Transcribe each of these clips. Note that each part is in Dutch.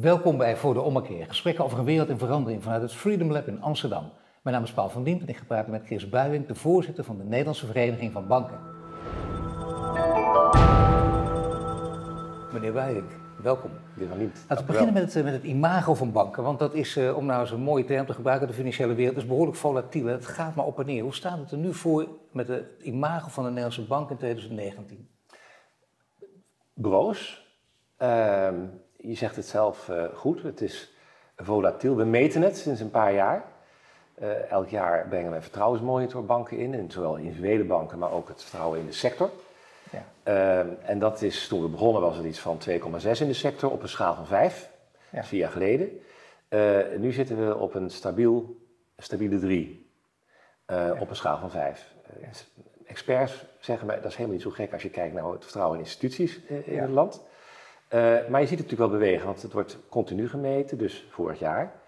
Welkom bij Voor de Ommekeer, gesprekken over een wereld in verandering vanuit het Freedom Lab in Amsterdam. Mijn naam is Paul van Diemt en ik ga praten met Chris Buijing, de voorzitter van de Nederlandse Vereniging van Banken. Meneer Buijing, welkom. Laten we beginnen met het, met het imago van banken, want dat is, uh, om nou eens een mooie term te gebruiken, de financiële wereld is behoorlijk volatiel. Het gaat maar op en neer. Hoe staat het er nu voor met het imago van de Nederlandse bank in 2019? Broos. Uh, je zegt het zelf uh, goed, het is volatiel. We meten het sinds een paar jaar. Uh, elk jaar brengen we een vertrouwensmonitor banken in, en zowel individuele banken, maar ook het vertrouwen in de sector. Ja. Uh, en dat is, toen we begonnen was het iets van 2,6 in de sector op een schaal van 5, ja. vier jaar geleden. Nu zitten we op een stabiel, stabiele 3 ja. op een schaal van 5. Experts zeggen mij, dat is helemaal niet zo gek als je kijkt naar het vertrouwen in instituties in het land. Uh, maar je ziet het natuurlijk wel bewegen, want het wordt continu gemeten. Dus vorig jaar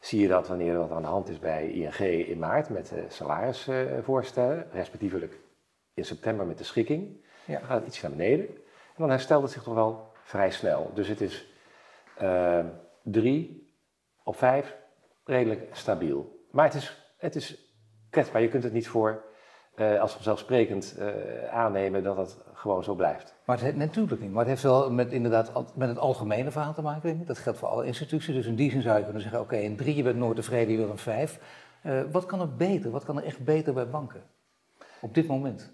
zie je dat wanneer dat aan de hand is bij ING in maart met de salarisvoorstellen, respectievelijk in september met de schikking, ja. dan gaat het iets naar beneden. En dan herstelt het zich toch wel vrij snel. Dus het is uh, drie op vijf redelijk stabiel. Maar het is, het is kwetsbaar. Je kunt het niet voor uh, als vanzelfsprekend uh, aannemen dat het gewoon zo blijft. Maar het, natuurlijk niet. Maar het heeft wel met, inderdaad, met het algemene verhaal te maken, denk ik. Dat geldt voor alle instituties. Dus in die zin zou je kunnen zeggen, oké, okay, een drie, je bent nooit tevreden, je wil een vijf. Uh, wat kan er beter? Wat kan er echt beter bij banken? Op dit moment?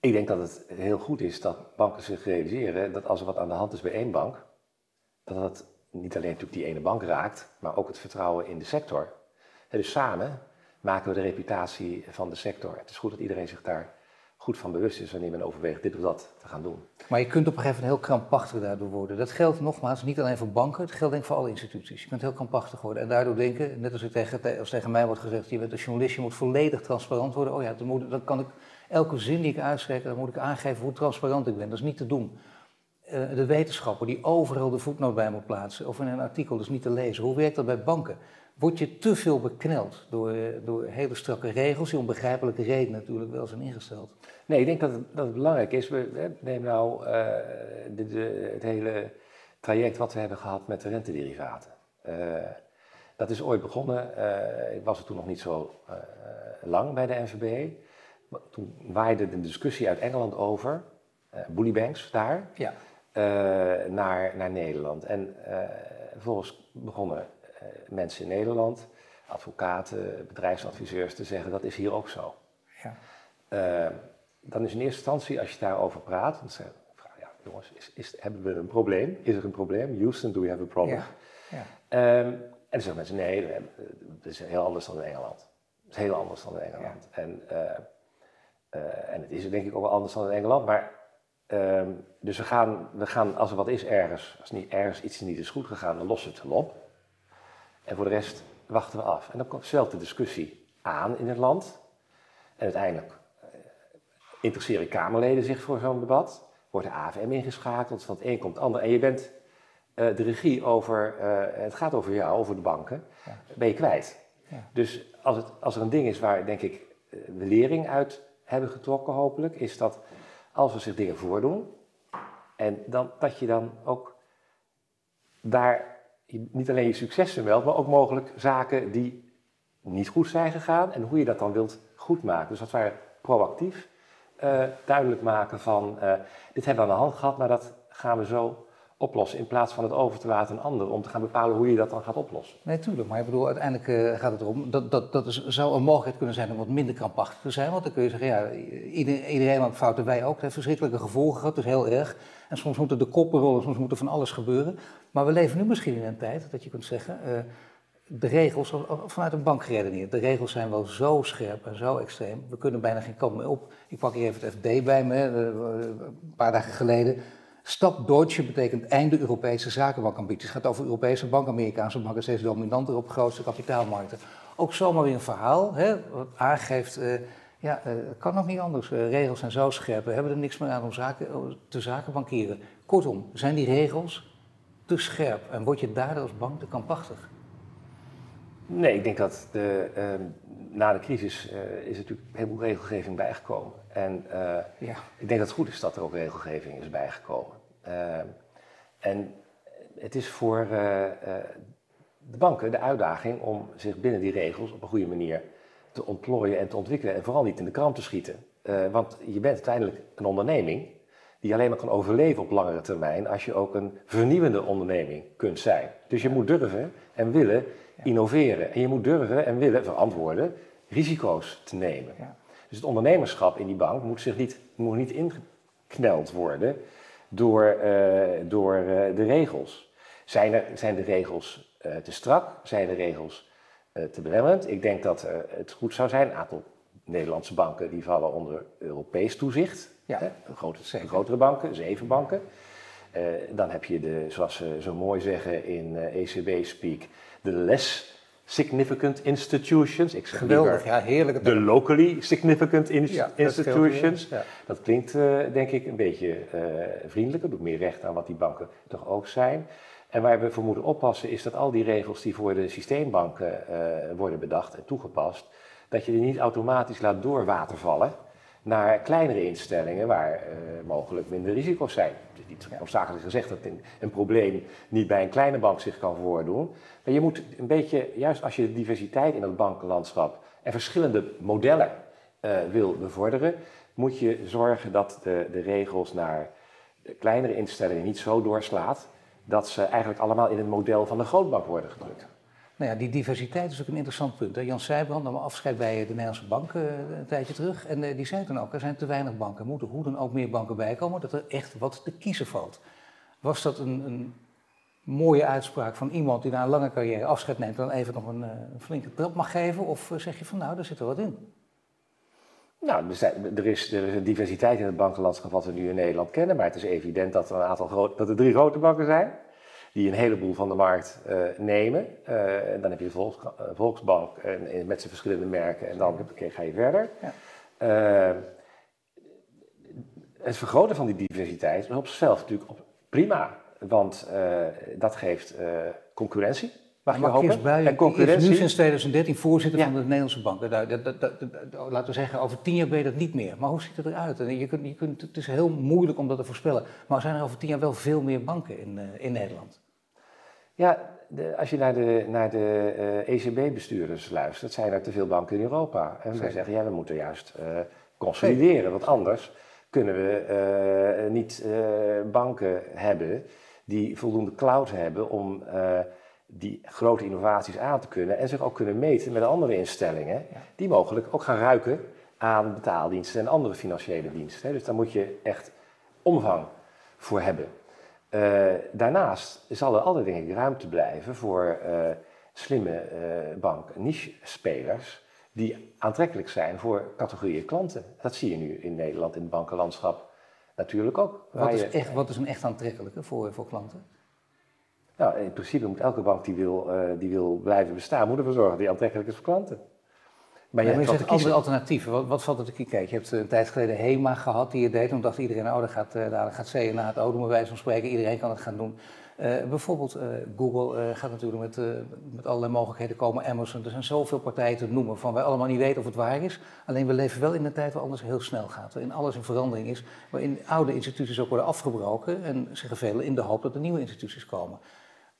Ik denk dat het heel goed is dat banken zich realiseren dat als er wat aan de hand is bij één bank, dat dat niet alleen natuurlijk die ene bank raakt, maar ook het vertrouwen in de sector. En dus samen maken we de reputatie van de sector. Het is goed dat iedereen zich daar goed van bewust is wanneer men overweegt dit of dat te gaan doen. Maar je kunt op een gegeven moment heel krampachtig daardoor worden. Dat geldt nogmaals niet alleen voor banken, het geldt denk ik voor alle instituties. Je kunt heel krampachtig worden en daardoor denken, net als, tegen, mij wordt gezegd, je bent een journalist, je moet volledig transparant worden. Oh ja, dan, moet, dan kan ik elke zin die ik uitspreek, dan moet ik aangeven hoe transparant ik ben. Dat is niet te doen. Uh, de wetenschapper die overal de voetnoot bij moet plaatsen of in een artikel dus niet te lezen. Hoe werkt dat bij banken? Word je te veel bekneld door, door hele strakke regels, die om begrijpelijke redenen natuurlijk wel zijn ingesteld. Nee, ik denk dat het, dat het belangrijk is. We nemen nou uh, de, de, het hele traject wat we hebben gehad met de rentederivaten. Uh, dat is ooit begonnen, uh, ik was er toen nog niet zo lang bij de NVB. Toen waaide de discussie uit Engeland over, bully banks daar, ja. naar, naar Nederland. En vervolgens begonnen eh, mensen in Nederland, advocaten, bedrijfsadviseurs, te zeggen dat is hier ook zo. Ja. Uh, dan is in eerste instantie, als je daarover praat, dan zeg je, ja, jongens, is, is, hebben we een probleem? Is er een probleem? Houston, do we have a problem? Ja. Ja. Um, en dan zeggen mensen, nee, het is heel anders dan in Engeland. Het is heel anders dan in Engeland. En, uh, uh, en het is denk ik ook wel anders dan in Engeland, maar um, dus we gaan, we gaan, als er wat is ergens, als niet, ergens iets niet is goed gegaan, dan lossen we het wel op. En voor de rest wachten we af. En dan zwelt de discussie aan in het land. En uiteindelijk uh, interesseren Kamerleden zich voor zo'n debat. Wordt de AFM ingeschakeld, van het een komt het ander. En je bent uh, de regie over, uh, het gaat over jou, over de banken, ja. ben je kwijt. Ja. Dus als, het, als er een ding is waar, denk ik, we lering uit hebben getrokken, hopelijk, is dat als er zich dingen voordoen, en dan, dat je dan ook daar niet alleen je successen meldt, maar ook mogelijk zaken die niet goed zijn gegaan en hoe je dat dan wilt goedmaken. Dus dat wij proactief uh, duidelijk maken van uh, dit hebben we aan de hand gehad, maar dat gaan we zo oplossen. In plaats van het over te laten aan anderen om te gaan bepalen hoe je dat dan gaat oplossen. Nee, tuurlijk. Maar ik bedoel, uiteindelijk uh, gaat het erom dat dat, dat is, zou een mogelijkheid kunnen zijn om wat minder krampachtig te zijn. Want dan kun je zeggen, ja, iedereen, maakt fouten, wij ook. Het heeft verschrikkelijke gevolgen gehad, dus heel erg. En soms moeten de koppen rollen, soms moet er van alles gebeuren. Maar we leven nu misschien in een tijd dat je kunt zeggen, uh, de regels, vanuit een bank geredeneerd, de regels zijn wel zo scherp en zo extreem. We kunnen bijna geen kant meer op. Ik pak hier even het FD bij me, een paar dagen geleden. Stap Deutsche betekent einde Europese zakenbankambities. Het gaat over Europese banken, Amerikaanse banken steeds dominanter op grootste kapitaalmarkten. Ook zomaar weer een verhaal, hè, wat aangeeft, uh, ja, uh, kan nog niet anders. Uh, regels zijn zo scherp, we hebben er niks meer aan om zaken, te zakenbankieren. Kortom, zijn die regels te scherp en word je daardoor als bank te kampachtig? Nee, ik denk dat de, ehm, na de crisis is er natuurlijk een heleboel regelgeving bijgekomen. En uh, ja. ik denk dat het goed is dat er ook regelgeving is bijgekomen. Uh, en het is voor de banken de uitdaging om zich binnen die regels op een goede manier te ontplooien en te ontwikkelen. En vooral niet in de krant te schieten. want je bent uiteindelijk een onderneming die alleen maar kan overleven op langere termijn als je ook een vernieuwende onderneming kunt zijn. Dus je moet durven en willen innoveren. En je moet durven en willen verantwoorden risico's te nemen. Ja. Dus het ondernemerschap in die bank moet zich niet, moet niet ingekneld worden door, uh, door uh, de regels. Zijn, er, zijn de regels uh, te strak? Zijn de regels te belemmerend? Ik denk dat het goed zou zijn, een aantal Nederlandse banken die vallen onder Europees toezicht. Ja, hè? Grote, grotere banken, zeven banken. Dan heb je de, zoals ze zo mooi zeggen in ECB-speak, e de less significant institutions. Ik zeg Geweldig, ja, heerlijk. De locally significant institutions. Dat, dat klinkt uh, denk ik een beetje uh, vriendelijker, doet meer recht aan wat die banken toch ook zijn. En waar we voor moeten oppassen is dat al die regels die voor de systeembanken uh, worden bedacht en toegepast, dat je die niet automatisch laat doorwatervallen naar kleinere instellingen waar uh, mogelijk minder risico's zijn. Het is niet noodzakelijk gezegd dat een, probleem niet bij een kleine bank zich kan voordoen. Maar je moet een beetje, juist als je de diversiteit in het bankenlandschap en verschillende modellen uh, wil bevorderen, moet je zorgen dat de, de regels naar de kleinere instellingen niet zo doorslaat dat ze eigenlijk allemaal in het model van de grootbank worden gedrukt. Nou ja, die diversiteit is ook een interessant punt. Jan Seijbrand nam afscheid bij de Nederlandse bank uh, een tijdje terug. En uh, die zei toen ook, er zijn te weinig banken. Er moeten hoe dan ook meer banken bijkomen, dat er echt wat te kiezen valt. Was dat een, een mooie uitspraak van iemand die na een lange carrière afscheid neemt... dan even nog een, uh, een flinke trap mag geven? Of zeg je van, nou, daar zit er wat in? Nou, er is, er is een diversiteit in het bankenlandschap wat we nu in Nederland kennen. Maar het is evident dat er, een aantal groot, dat er drie grote banken zijn die een heleboel van de markt uh, nemen. Uh, en dan heb je Volks, uh, Volksbank en, met zijn verschillende merken en dan ga je verder. Ja. het vergroten van die diversiteit is op zichzelf natuurlijk prima, want dat geeft concurrentie. Mag je hopen? Bij, en concurrentie. nu sinds 2013 voorzitter van de Nederlandse banken. Dat, dat, dat, laten we zeggen, over tien jaar ben je dat niet meer. Maar hoe ziet het eruit? Je kunt, je kunt, het is heel moeilijk om dat te voorspellen. Maar zijn er over tien jaar wel veel meer banken in, in Nederland? Ja, de, als je naar de, naar de uh, eh, ECB-bestuurders luistert, zijn er te veel banken in Europa. En zij zeggen, ja, we moeten juist uh, consolideren, want anders kunnen we uh, niet banken hebben die voldoende cloud hebben om die grote innovaties aan te kunnen en zich ook kunnen meten met andere instellingen, die mogelijk ook gaan ruiken aan betaaldiensten en andere financiële diensten. Dus daar moet je echt omvang voor hebben. Uh, daarnaast zal er altijd denk ik ruimte blijven voor uh, slimme uh, bank- niche-spelers die aantrekkelijk zijn voor categorieën klanten. Dat zie je nu in Nederland in het bankenlandschap natuurlijk ook. Wat is, echt, wat is een echt aantrekkelijke voor, voor klanten? Nou, in principe moet elke bank die wil, die wil blijven bestaan, moet ervoor zorgen dat die aantrekkelijk is voor klanten. Maar je ja, hebt andere alternatieven. Wat, wat valt er te kijken? Je hebt een tijd geleden HEMA gehad die je deed. Toen dacht iedereen, oh, dat gaat, uh, daar gaat C na het O, bij wijze van spreken. Iedereen kan het gaan doen. Uh, bijvoorbeeld uh, Google gaat natuurlijk met, met allerlei mogelijkheden komen. Amazon, er zijn zoveel partijen te noemen van wij allemaal niet weten of het waar is. Alleen we leven wel in een tijd waar alles heel snel gaat. Waarin alles in verandering is. Waarin oude instituties ook worden afgebroken. En zeggen velen in de hoop dat er nieuwe instituties komen.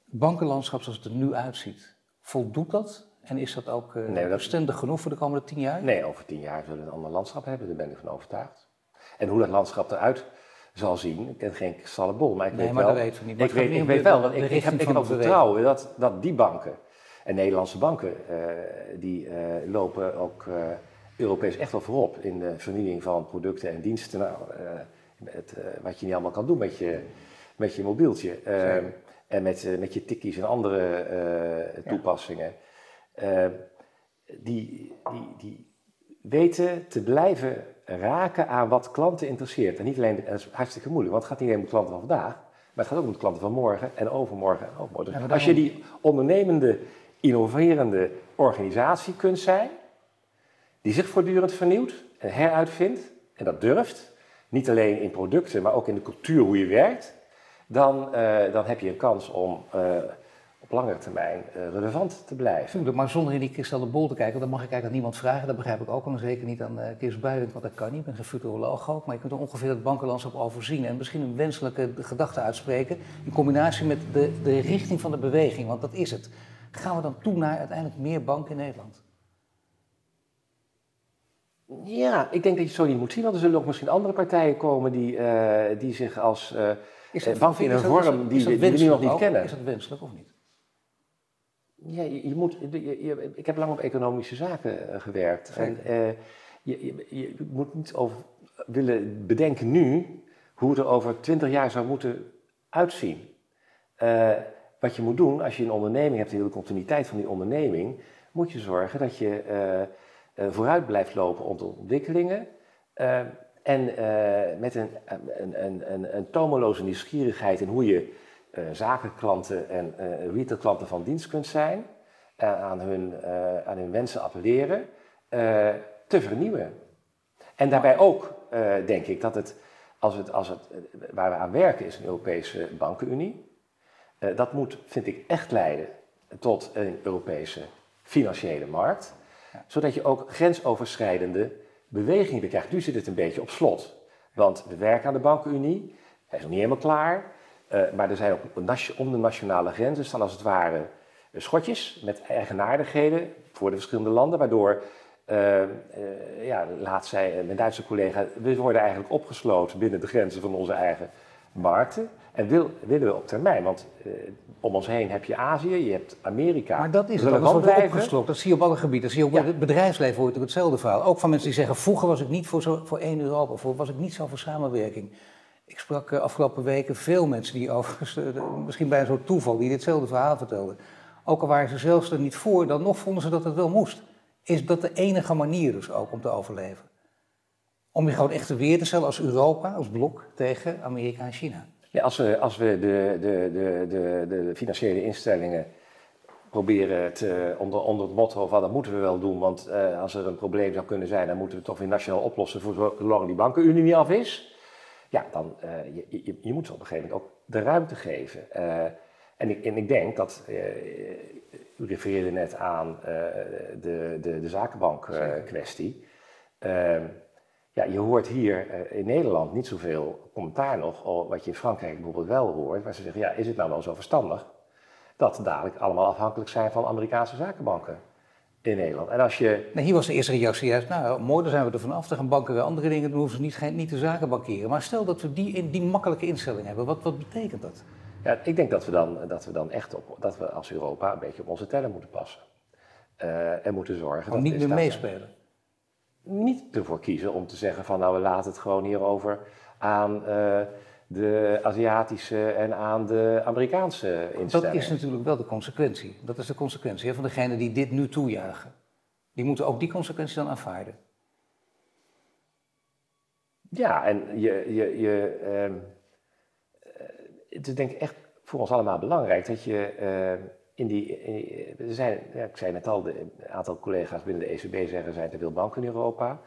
Bankenlandschap zoals het er nu uitziet, voldoet dat en is dat ook uh, nee, bestendig genoeg voor de komende tien jaar? Nee, over tien jaar zullen we een ander landschap hebben, daar ben ik van overtuigd. En hoe dat landschap eruit zal zien, ik ken geen kristallenbol, maar ik nee, weet maar wel... Dat weet we niet. ik, weet, ik weet wel, want ik, ik, heb, ik vertrouwen dat, dat die banken en Nederlandse banken, uh, die uh, lopen ook Europees echt wel voorop in de vernieuwing van producten en diensten. Nou, met, wat je niet allemaal kan doen met je, met je mobieltje. en met, met je tikkies en andere toepassingen. Uh, die, die, die weten te blijven raken aan wat klanten interesseert. En niet alleen, en dat is hartstikke moeilijk, want het gaat niet alleen om de klanten van vandaag, maar het gaat ook om de klanten van morgen en overmorgen en overmorgen. Dus als je die ondernemende, innoverende organisatie kunt zijn, die zich voortdurend vernieuwt en heruitvindt, en dat durft, niet alleen in producten, maar ook in de cultuur hoe je werkt, dan, uh, dan heb je een kans om uh, op langere termijn uh, relevant te blijven. Tuurlijk, maar zonder in die kristal de bol te kijken, dan mag ik eigenlijk aan niemand vragen. Dat begrijp ik ook al zeker niet aan uh, Kees Buijink, want dat kan niet. Ik ben geen futuroloog ook, maar je kunt er ongeveer het bankenlandschap overzien en misschien een wenselijke gedachte uitspreken in combinatie met de, de richting van de beweging, want dat is het. Gaan we dan toe naar uiteindelijk meer banken in Nederland? Ja, ik denk dat je het zo niet moet zien, want er zullen ook misschien andere partijen komen die, uh, die zich als uh, bank in een vorm die, die we nu nog niet kennen. Is dat wenselijk of niet? Ja, je, je moet, je, ik heb lang op economische zaken uh, gewerkt. En je, je, moet niet over willen bedenken nu hoe het er over twintig jaar zou moeten uitzien. wat je moet doen als je een onderneming hebt, in de continuïteit van die onderneming, moet je zorgen dat je uh, vooruit blijft lopen op de ontwikkelingen. En met een, een, een, een, tomeloze nieuwsgierigheid in hoe je zakenklanten en retailklanten van dienst kunt zijn. aan, hun, aan hun wensen appelleren. te vernieuwen. En daarbij ook denk ik dat het, als het, als het, waar we aan werken is een Europese bankenunie. dat moet, vind ik, echt leiden tot een Europese financiële markt zodat je ook grensoverschrijdende bewegingen krijgt. Nu zit het een beetje op slot. Want we werken aan de bankenunie, hij is nog niet helemaal klaar. Uh, maar er zijn ook om de nationale grenzen staan als het ware eh, schotjes met eigenaardigheden voor de verschillende landen, waardoor, uh, uh, ja, laat zij, mijn Duitse collega, we worden eigenlijk opgesloten binnen de grenzen van onze eigen markten. En wil, willen we op termijn, want om ons heen heb je Azië, je hebt Amerika. Maar dat is het, dat wordt opgeslokt. Dat zie je op alle gebieden. Dat zie je ook ja. het bedrijfsleven hoort ook hetzelfde verhaal. Ook van mensen die zeggen, vroeger was ik niet voor, zo, voor één Europa, voor, was ik niet zo voor samenwerking. Ik sprak uh, afgelopen weken veel mensen die overigens, misschien bij een soort toeval, die ditzelfde verhaal vertelden. Ook al waren ze zelfs er niet voor, dan nog vonden ze dat het wel moest. Is dat de enige manier dus ook om te overleven? Om je gewoon echt weer te stellen als Europa, als blok, tegen Amerika en China. Ja, als we, als we de, de, de, de, de financiële instellingen proberen te, onder, onder het motto van dat moeten we wel doen, want uh, als er een probleem zou kunnen zijn, dan moeten we het toch weer nationaal oplossen voor zolang die bankenunie af is. Ja, dan uh, je, je, je moet ze op een gegeven moment ook de ruimte geven. Uh, en, ik, en ik denk dat, u refereerde net aan de, de, de zakenbank kwestie. Ehm, ja, je hoort hier in Nederland niet zoveel commentaar nog, wat je in Frankrijk bijvoorbeeld wel hoort, waar ze zeggen, ja, is het nou wel zo verstandig dat dadelijk allemaal afhankelijk zijn van Amerikaanse zakenbanken in Nederland? En als je... Nee, hier was de eerste reactie juist, nou mooi, dan zijn we er vanaf, dan gaan banken weer andere dingen, dan hoeven ze niet, niet de zaken bankeren. Maar stel dat we die, die makkelijke instelling hebben, wat, wat betekent dat? Ja, ik denk dat we dan, dat we dan echt op, dat we als Europa een beetje op onze tellen moeten passen. Uh, en moeten zorgen... Om niet meer meespelen niet ervoor kiezen om te zeggen van nou we laten het gewoon hierover aan uh, de Aziatische en aan de Amerikaanse instellingen. Dat is natuurlijk wel de consequentie. Dat is de consequentie hè, van degenen die dit nu toejuichen. Die moeten ook die consequentie dan aanvaarden. Ja, en je, je, je, uh, het is denk ik echt voor ons allemaal belangrijk dat je uh, in die, er zijn, ja, ik zei net al, een aantal collega's binnen de ECB zeggen er zijn te veel banken in Europa.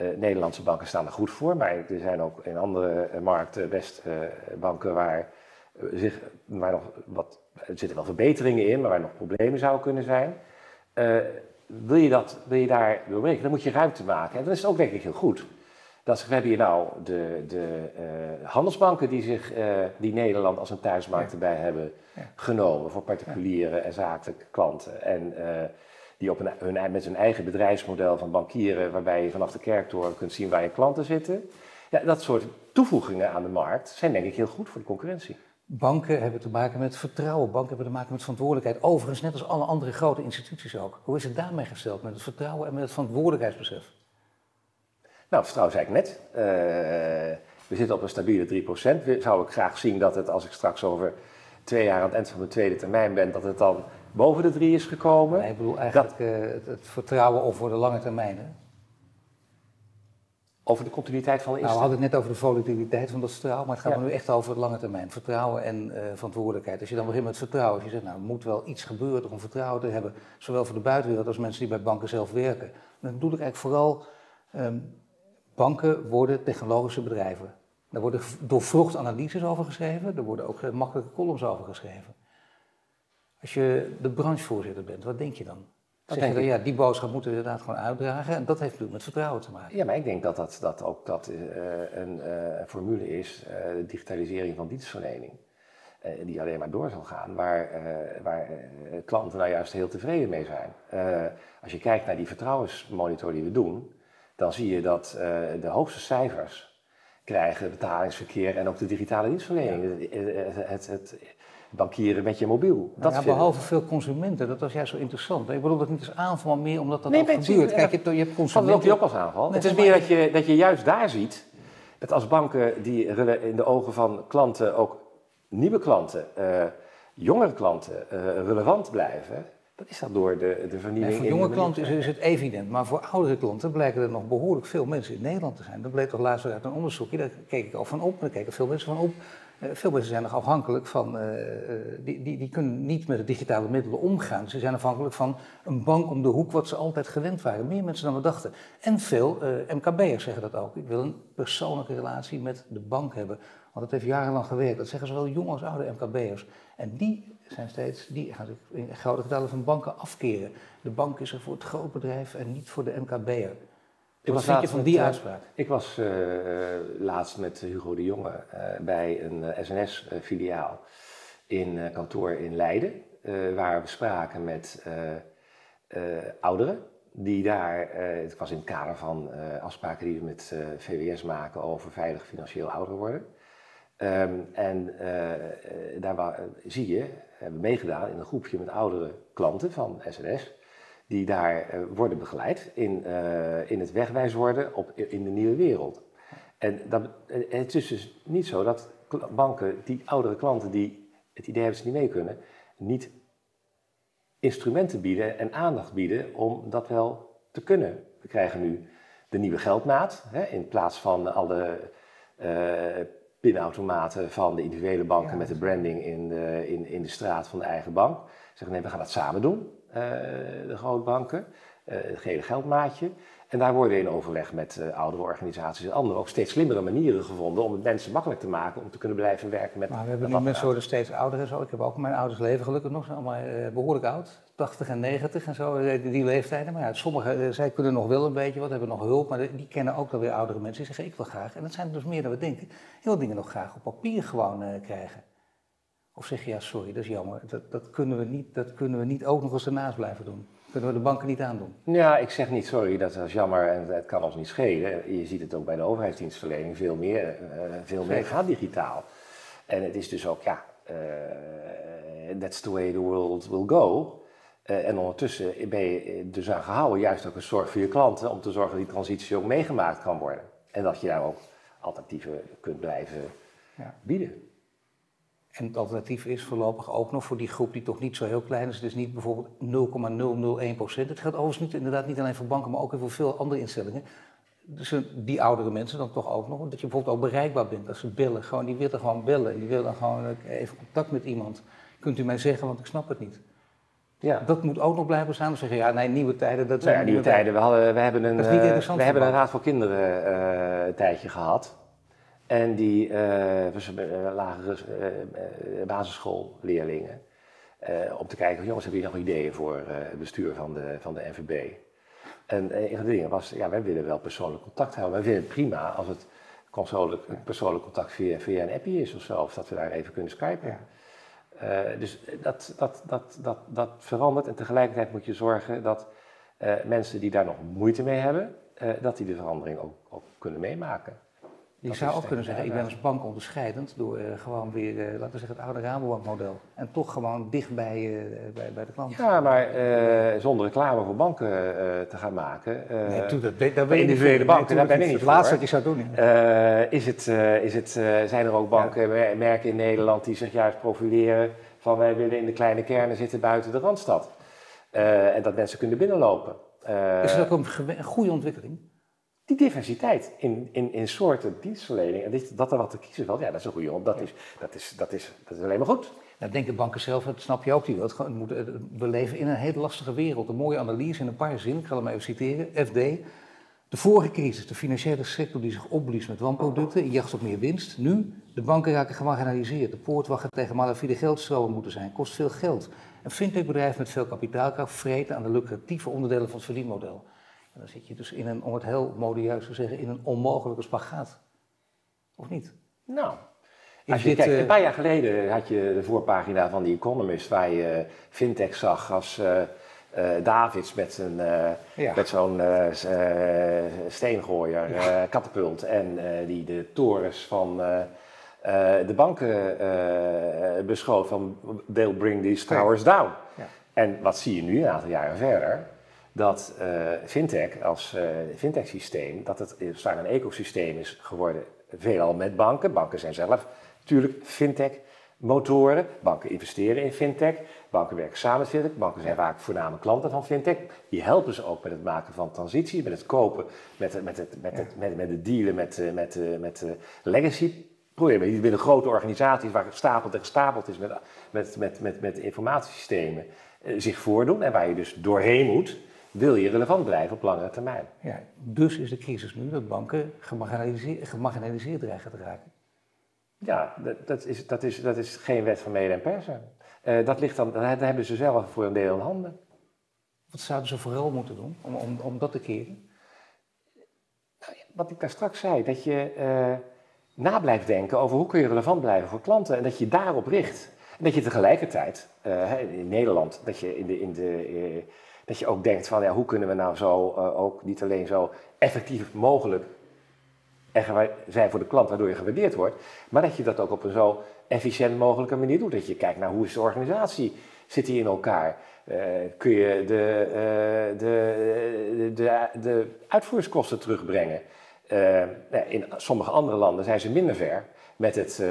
Uh, Nederlandse banken staan er goed voor, maar er zijn ook in andere eh, markten best banken waar, zich, waar nog wat, er zitten wel verbeteringen in, maar waar nog problemen zouden kunnen zijn. wil, je dat, wil je daar doorbreken, dan moet je ruimte maken. En dan is ook denk ik heel goed dat we hebben hier nou de, de uh, handelsbanken die, zich, uh, die Nederland als een thuismarkt erbij hebben genomen voor particuliere en zakelijke klanten. En uh, die op een, hun, met hun eigen bedrijfsmodel van bankieren, waarbij je vanaf de kerktoren kunt zien waar je klanten zitten. Ja, dat soort toevoegingen aan de markt zijn denk ik heel goed voor de concurrentie. Banken hebben te maken met vertrouwen, banken hebben te maken met verantwoordelijkheid. Overigens, net als alle andere grote instituties ook. Hoe is het daarmee gesteld met het vertrouwen en met het verantwoordelijkheidsbesef? Nou, vertrouwen zei ik net. Uh, we zitten op een stabiele 3%. Zou ik graag zien dat het, als ik straks over twee jaar aan het eind van mijn tweede termijn ben, dat het dan boven de 3 is gekomen. Nee, ik bedoel eigenlijk dat, uh, het, vertrouwen over de lange termijn. Hè? Over de continuïteit van de Nou, we hadden het net over de volatiliteit van dat vertrouwen, maar het gaat ja. nu echt over de lange termijn. Vertrouwen en uh, verantwoordelijkheid. Als je dan begint met vertrouwen, als je zegt, nou, er moet wel iets gebeuren om vertrouwen te hebben, zowel voor de buitenwereld als mensen die bij banken zelf werken. Dan bedoel ik eigenlijk vooral um, Banken worden technologische bedrijven. Daar worden doorvrocht analyses over geschreven, er worden ook makkelijke columns over geschreven. Als je de branchevoorzitter bent, wat denk je dan? Dan zeg je dan, ja, die boodschap moeten we inderdaad gewoon uitdragen. En dat heeft natuurlijk met vertrouwen te maken. Ja, maar ik denk dat dat, dat ook dat, uh, een uh, formule is, uh, de digitalisering van dienstverlening. die alleen maar door zal gaan, waar, waar klanten nou juist heel tevreden mee zijn. als je kijkt naar die vertrouwensmonitor die we doen, dan zie je dat de hoogste cijfers krijgen betalingsverkeer en ook de digitale dienstverlening. Het, het, het, bankieren met je mobiel. Dat ja, behalve veel consumenten, dat was juist zo interessant. Ik bedoel dat niet als aanval, maar meer omdat dat nee, ook gebeurt. Kijk, je, je hebt consumenten... Dat ook als aanval. het is meer dat je, dat je juist daar ziet, dat als banken die in de ogen van klanten, ook nieuwe klanten, uh, jongere klanten, uh, relevant blijven, dat is dat door de, de vernieuwing. voor jonge klanten is, is, het evident, maar voor oudere klanten blijken er nog behoorlijk veel mensen in Nederland te zijn. Dat bleek toch laatst uit een onderzoekje, daar keek ik al van op, daar keken veel mensen van op. Eh, veel mensen zijn nog afhankelijk van, uh, die, die, die kunnen niet met de digitale middelen omgaan. Ze zijn afhankelijk van een bank om de hoek, wat ze altijd gewend waren. Meer mensen dan we dachten. En veel MKB'ers zeggen dat ook. Ik wil een persoonlijke relatie met de bank hebben. Want dat heeft jarenlang gewerkt. Dat zeggen zowel jonge als oude MKB'ers. En die zijn steeds, die gaan zich in grote getalen van banken afkeren. De bank is er voor het grootbedrijf en niet voor de MKB'er. Ik Wat vind je van die met, uitspraak? Ik was uh, laatst met Hugo de Jonge uh, bij een SNS-filiaal in kantoor in Leiden, waar we spraken met ouderen die daar, het was in het kader van afspraken die we met VWS maken over veilig financieel ouder worden. Um, en daar zie je, hebben we meegedaan in een groepje met oudere klanten van SNS die daar uh, worden begeleid in, uh, in het wegwijs worden op, in de nieuwe wereld. En dat, het is dus niet zo dat banken, die oudere klanten die het idee hebben ze niet mee kunnen, niet instrumenten bieden en aandacht bieden om dat wel te kunnen. We krijgen nu de nieuwe geldmaat, hè, in plaats van alle uh, pinautomaten van de individuele banken met de branding in de, in, in de straat van de eigen bank. Zeggen nee, we gaan dat samen doen. Eh, de grootbanken, eh, het gele geldmaatje. En daar worden in overleg met uh, oudere organisaties en anderen ook steeds slimmere manieren gevonden om het mensen makkelijk te maken om te kunnen blijven werken met. Maar we hebben nu mensen worden steeds ouder en zo. Ik heb ook mijn ouders leven gelukkig nog, zijn allemaal behoorlijk oud. 80 en 90 en zo, die, leeftijden. Maar ja, sommigen, zij kunnen nog wel een beetje wat, hebben nog hulp, maar die kennen ook wel weer oudere mensen. Die zeggen, ik wil graag, en dat zijn er dus meer dan we denken, heel dingen nog graag op papier gewoon krijgen. Of zeg je, ja sorry, dat is jammer, dat, dat, kunnen, we niet, dat kunnen we niet ook nog eens ernaast blijven doen. Kunnen we de banken niet aandoen? Ja, ik zeg niet sorry, dat is jammer en het kan ons niet schelen. Je ziet het ook bij de overheidsdienstverlening, veel meer, uh, veel meer gaat digitaal. En het is dus ook, ja, uh, that's the way the world will go. Uh, en ondertussen ben je dus aan gehouden, juist ook een zorg voor je klanten, om te zorgen dat die transitie ook meegemaakt kan worden. En dat je daar ook alternatieven kunt blijven ja. bieden. En het alternatief is voorlopig ook nog voor die groep die toch niet zo heel klein is. Is niet bijvoorbeeld 0,001 procent. Het geldt overigens niet, inderdaad niet alleen voor banken, maar ook voor veel andere instellingen. Dus die oudere mensen dan toch ook nog. Dat je bijvoorbeeld ook bereikbaar bent. Dat ze bellen. Gewoon, die willen gewoon bellen. Die willen gewoon even contact met iemand. Kunt u mij zeggen, want ik snap het niet. Ja. Dat moet ook nog blijven staan. Zeggen ja, nee, nieuwe tijden. Dat zijn ja, nieuwe tijden. We, hadden, we hebben een, uh, we hebben een Raad voor Kinderen uh, tijdje gehad. En die uh, lagere uh, basisschoolleerlingen. om te kijken, jongens, hebben jullie nog ideeën voor het bestuur van de, van de NVB? En een van de dingen was, ja, wij willen wel persoonlijk contact houden. Wij vinden het prima als het persoonlijk, persoonlijk contact via, via een appje is of zo. Of dat we daar even kunnen skypen. Ja. dus dat, dat, dat, dat, dat verandert. En tegelijkertijd moet je zorgen dat mensen die daar nog moeite mee hebben, dat die de verandering ook, ook kunnen meemaken. Je zou ook kunnen zeggen, ik ben als bank onderscheidend door uh, gewoon weer, uh, laten we zeggen, het oude Rabobank-model. En toch gewoon dicht bij, uh, bij, bij, de klant. Ja, maar zonder reclame voor banken te gaan maken. nee, doe dat, daar ben individuele banken, daar ben ik niet Het laatste wat je zou doen. is het, is het, zijn er ook banken, merken in Nederland die zich juist profileren van wij willen in de kleine kernen zitten buiten de Randstad. en dat mensen kunnen binnenlopen. is dat ook een goede ontwikkeling? Die diversiteit in, in, in soorten dienstverlening en dat er wat te kiezen valt, ja, dat is een goede op. Dat, is, dat, is, dat, is, dat is alleen maar goed. Nou, denken banken zelf, dat snap je ook, die dat we leven in een hele lastige wereld. Een mooie analyse in een paar zinnen, ik ga hem even citeren, FD. De vorige crisis, de financiële sector die zich opblies met wanproducten in jacht op meer winst. Nu, de banken raken gemarginaliseerd. De poortwachten tegen malafide geldstromen moeten zijn. Kost veel geld. Een fintechbedrijf met veel kapitaalkracht vreten aan de lucratieve onderdelen van het verdienmodel. En dan zit je dus in een, om het heel modieus te zeggen, in een onmogelijke spagaat. Of niet? Nou, als je kijkt, een paar jaar geleden had je de voorpagina van The Economist waar je fintech zag als uh, uh, Davids met, een, uh, ja. met zo'n steengooier, katapult en die de torens van de banken beschoot van they'll bring these towers down. Ja. En wat zie je nu, een aantal jaren verder? Dat fintech als fintech systeem, dat het zwaar een ecosysteem is geworden, veelal met banken. Banken zijn zelf natuurlijk fintech motoren. Banken investeren in fintech. Banken werken samen met fintech. Banken zijn vaak voornamelijk klanten van fintech. Die helpen ze ook met het maken van transitie, met het kopen, met het, met het, met het, met, met dealen met, eh, met, met, eh, legacy problemen. Die binnen grote organisaties waar gestapeld en gestapeld is met, met, met, met, met informatiesystemen eh, zich voordoen. En waar je dus doorheen moet, wil je relevant blijven op langere termijn. Ja, dus is de crisis nu dat banken gemarginaliseerd, dreigen te raken. Ja, dat, dat, is, dat, is, dat is geen wet van mede en persen. Uh, dat, ligt dan, dat hebben ze zelf voor een deel in handen. Wat zouden ze vooral moeten doen om, om, om dat te keren? Nou wat ik daar straks zei, dat je uh, na blijft denken over hoe kun je relevant blijven voor klanten en dat je daarop richt. En dat je tegelijkertijd, uh, in Nederland, dat je, in de, in de, dat je ook denkt van ja, hoe kunnen we nou zo ook niet alleen zo effectief mogelijk zijn voor de klant, waardoor je gewaardeerd wordt. Maar dat je dat ook op een zo efficiënt mogelijke manier doet. Dat je kijkt naar hoe is de organisatie, zit die in elkaar? Uh, kun je de, uh, de, de, de, uitvoeringskosten terugbrengen? Uh, in sommige andere landen zijn ze minder ver met het,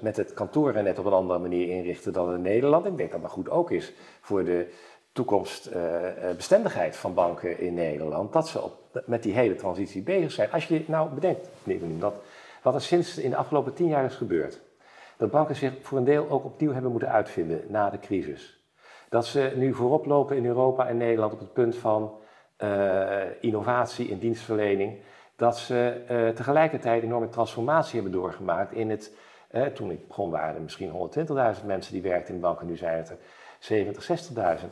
met het kantoor net op een andere manier inrichten dan in Nederland. Ik denk dat dat goed ook is voor de toekomstbestendigheid van banken in Nederland. Dat ze op met die hele transitie bezig zijn. Als je nou bedenkt, dat, wat er sinds in de afgelopen tien jaar is gebeurd, dat banken zich voor een deel ook opnieuw hebben moeten uitvinden na de crisis. Dat ze nu voorop lopen in Europa en Nederland op het punt van uh, innovatie in dienstverlening. Dat ze tegelijkertijd enorme transformatie hebben doorgemaakt in het. Toen ik begon waren er misschien 120.000 mensen die werkten in banken, nu zijn het er 70, 60.000.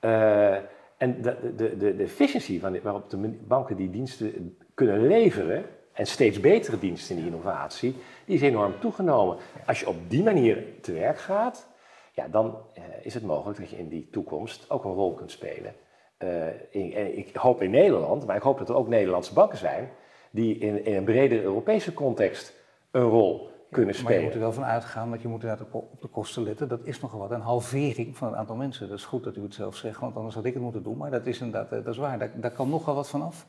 Ja. En de, de, de, de efficiëntie van waarop de banken die diensten kunnen leveren, en steeds betere diensten in die innovatie, die is enorm toegenomen. Als je op die manier te werk gaat, ja, dan eh, is het mogelijk dat je in die toekomst ook een rol kunt spelen. Uh, in, ik hoop in Nederland, maar ik hoop dat er ook Nederlandse banken zijn die in, in een bredere Europese context een rol kunnen spelen. Maar je moet er wel van uitgaan dat je moet inderdaad op de kosten letten. Dat is nogal wat. Een halvering van het aantal mensen. Dat is goed dat u het zelf zegt, want anders had ik het moeten doen. Maar dat is inderdaad, eh, dat is waar. Daar, daar kan nogal wat van af.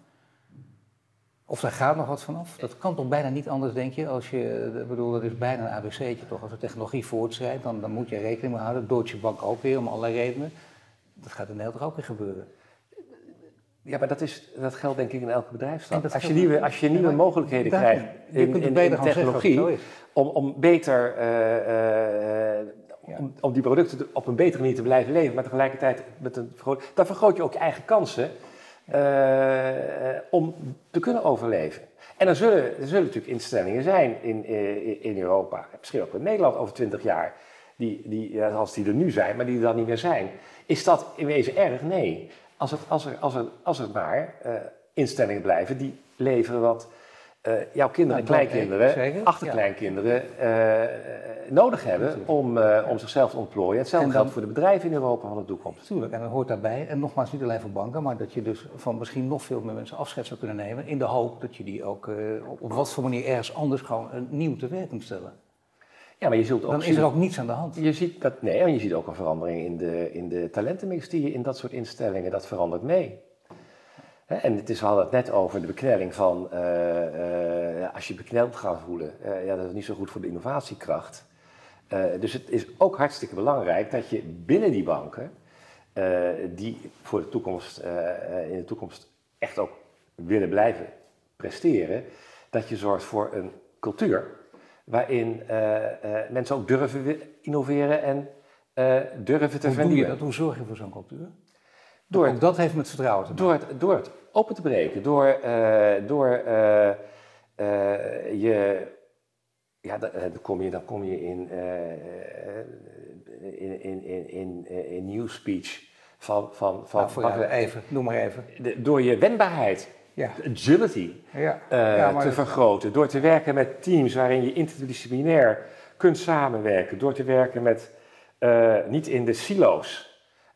Of daar gaat nog wat vanaf. Dat kan toch bijna niet anders, denk je? Als je, ik bedoel, dat is bijna een ABC'tje toch. Als de technologie voortschrijdt, dan, dan moet je rekening mee houden. Deutsche Bank ook weer, om allerlei redenen. Dat gaat in Nederland ook weer gebeuren. Ja, maar dat, is, dat geldt denk ik in elke bedrijfstak. Als je nieuwe, als je nieuwe mogelijkheden krijgt in, in, in technologie, om, om beter uh, uh, om, om, die producten op een betere manier te blijven leven, maar tegelijkertijd met een vergroot, dan vergroot je ook je eigen kansen uh, om te kunnen overleven. En dan zullen, er zullen natuurlijk instellingen zijn in, in, in Europa, misschien ook in Nederland over twintig jaar, die, die, als die er nu zijn, maar die er dan niet meer zijn. Is dat in wezen erg? Nee. Als, het, als, er, als, er, als er maar uh, instellingen blijven die leveren wat uh, jouw kinderen, nou, kleinkinderen, achterkleinkinderen uh, nodig hebben om, om zichzelf te ontplooien. Hetzelfde geldt voor de bedrijven in Europa van de toekomst. Tuurlijk, en dat hoort daarbij. En nogmaals, niet alleen voor banken, maar dat je dus van misschien nog veel meer mensen afscheid zou kunnen nemen. In de hoop dat je die ook op wat voor manier ergens anders gewoon een nieuw te werk kunt stellen. Ja, maar je zult ook Dan is er ook niets aan de hand. Je ziet dat, nee, en je ziet ook een verandering in de, in de talentenmix die je in dat soort instellingen, dat verandert mee. En het is, we hadden het net over de beknelling van, uh, uh, als je bekneld gaat voelen, uh, ja, dat is niet zo goed voor de innovatiekracht. dus het is ook hartstikke belangrijk dat je binnen die banken, die voor de toekomst, in de toekomst echt ook willen blijven presteren, dat je zorgt voor een cultuur waarin mensen ook durven innoveren en durven te hoe vernieuwen. Hoe zorg je voor zo'n cultuur? Door dat heeft met vertrouwen te maken. Door het, door het open te breken, door, uh, door uh, uh, je, ja, dan kom je, dan kom je in, in, in, in, in, in new speech van, van, van nou, even, noem maar even. De, door je wendbaarheid, ja. agility, ja. Ja, te vergroten. Door te werken met teams waarin je interdisciplinair kunt samenwerken. Door te werken met, niet in de silo's.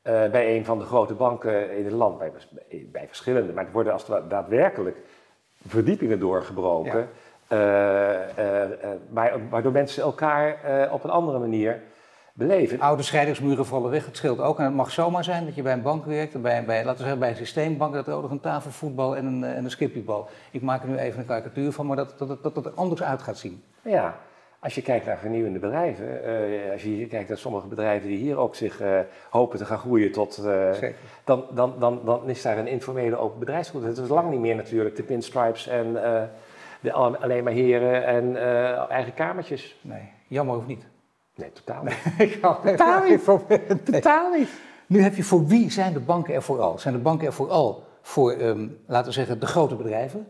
Uh, bij een van de grote banken in het land, bij, bij verschillende, maar het worden als het daadwerkelijk verdiepingen doorgebroken, ja. uh, waardoor mensen elkaar op een andere manier beleven. Oude scheidingsmuren vallen weg, het scheelt ook. En het mag zomaar zijn dat je bij een bank werkt, bij, bij, laten we zeggen bij een systeembank, dat er ook nog een tafelvoetbal en een, en een skippiebal. Ik maak er nu even een karikatuur van, maar dat, dat, dat, dat er anders uit gaat zien. Ja, als je kijkt naar vernieuwende bedrijven, uh, als je kijkt naar sommige bedrijven die hier ook zich uh, hopen te gaan groeien tot, uh, dan, dan, dan, dan is daar een informele open bedrijfscultuur. Het is lang niet meer natuurlijk de pinstripes en de, alleen maar heren en eigen kamertjes. Nee, jammer of niet? Nee, totaal niet. ik totaal niet. Nee. Totaal niet. Nu heb je voor wie zijn de banken er vooral? Zijn de banken er vooral voor, um, laten we zeggen, de grote bedrijven?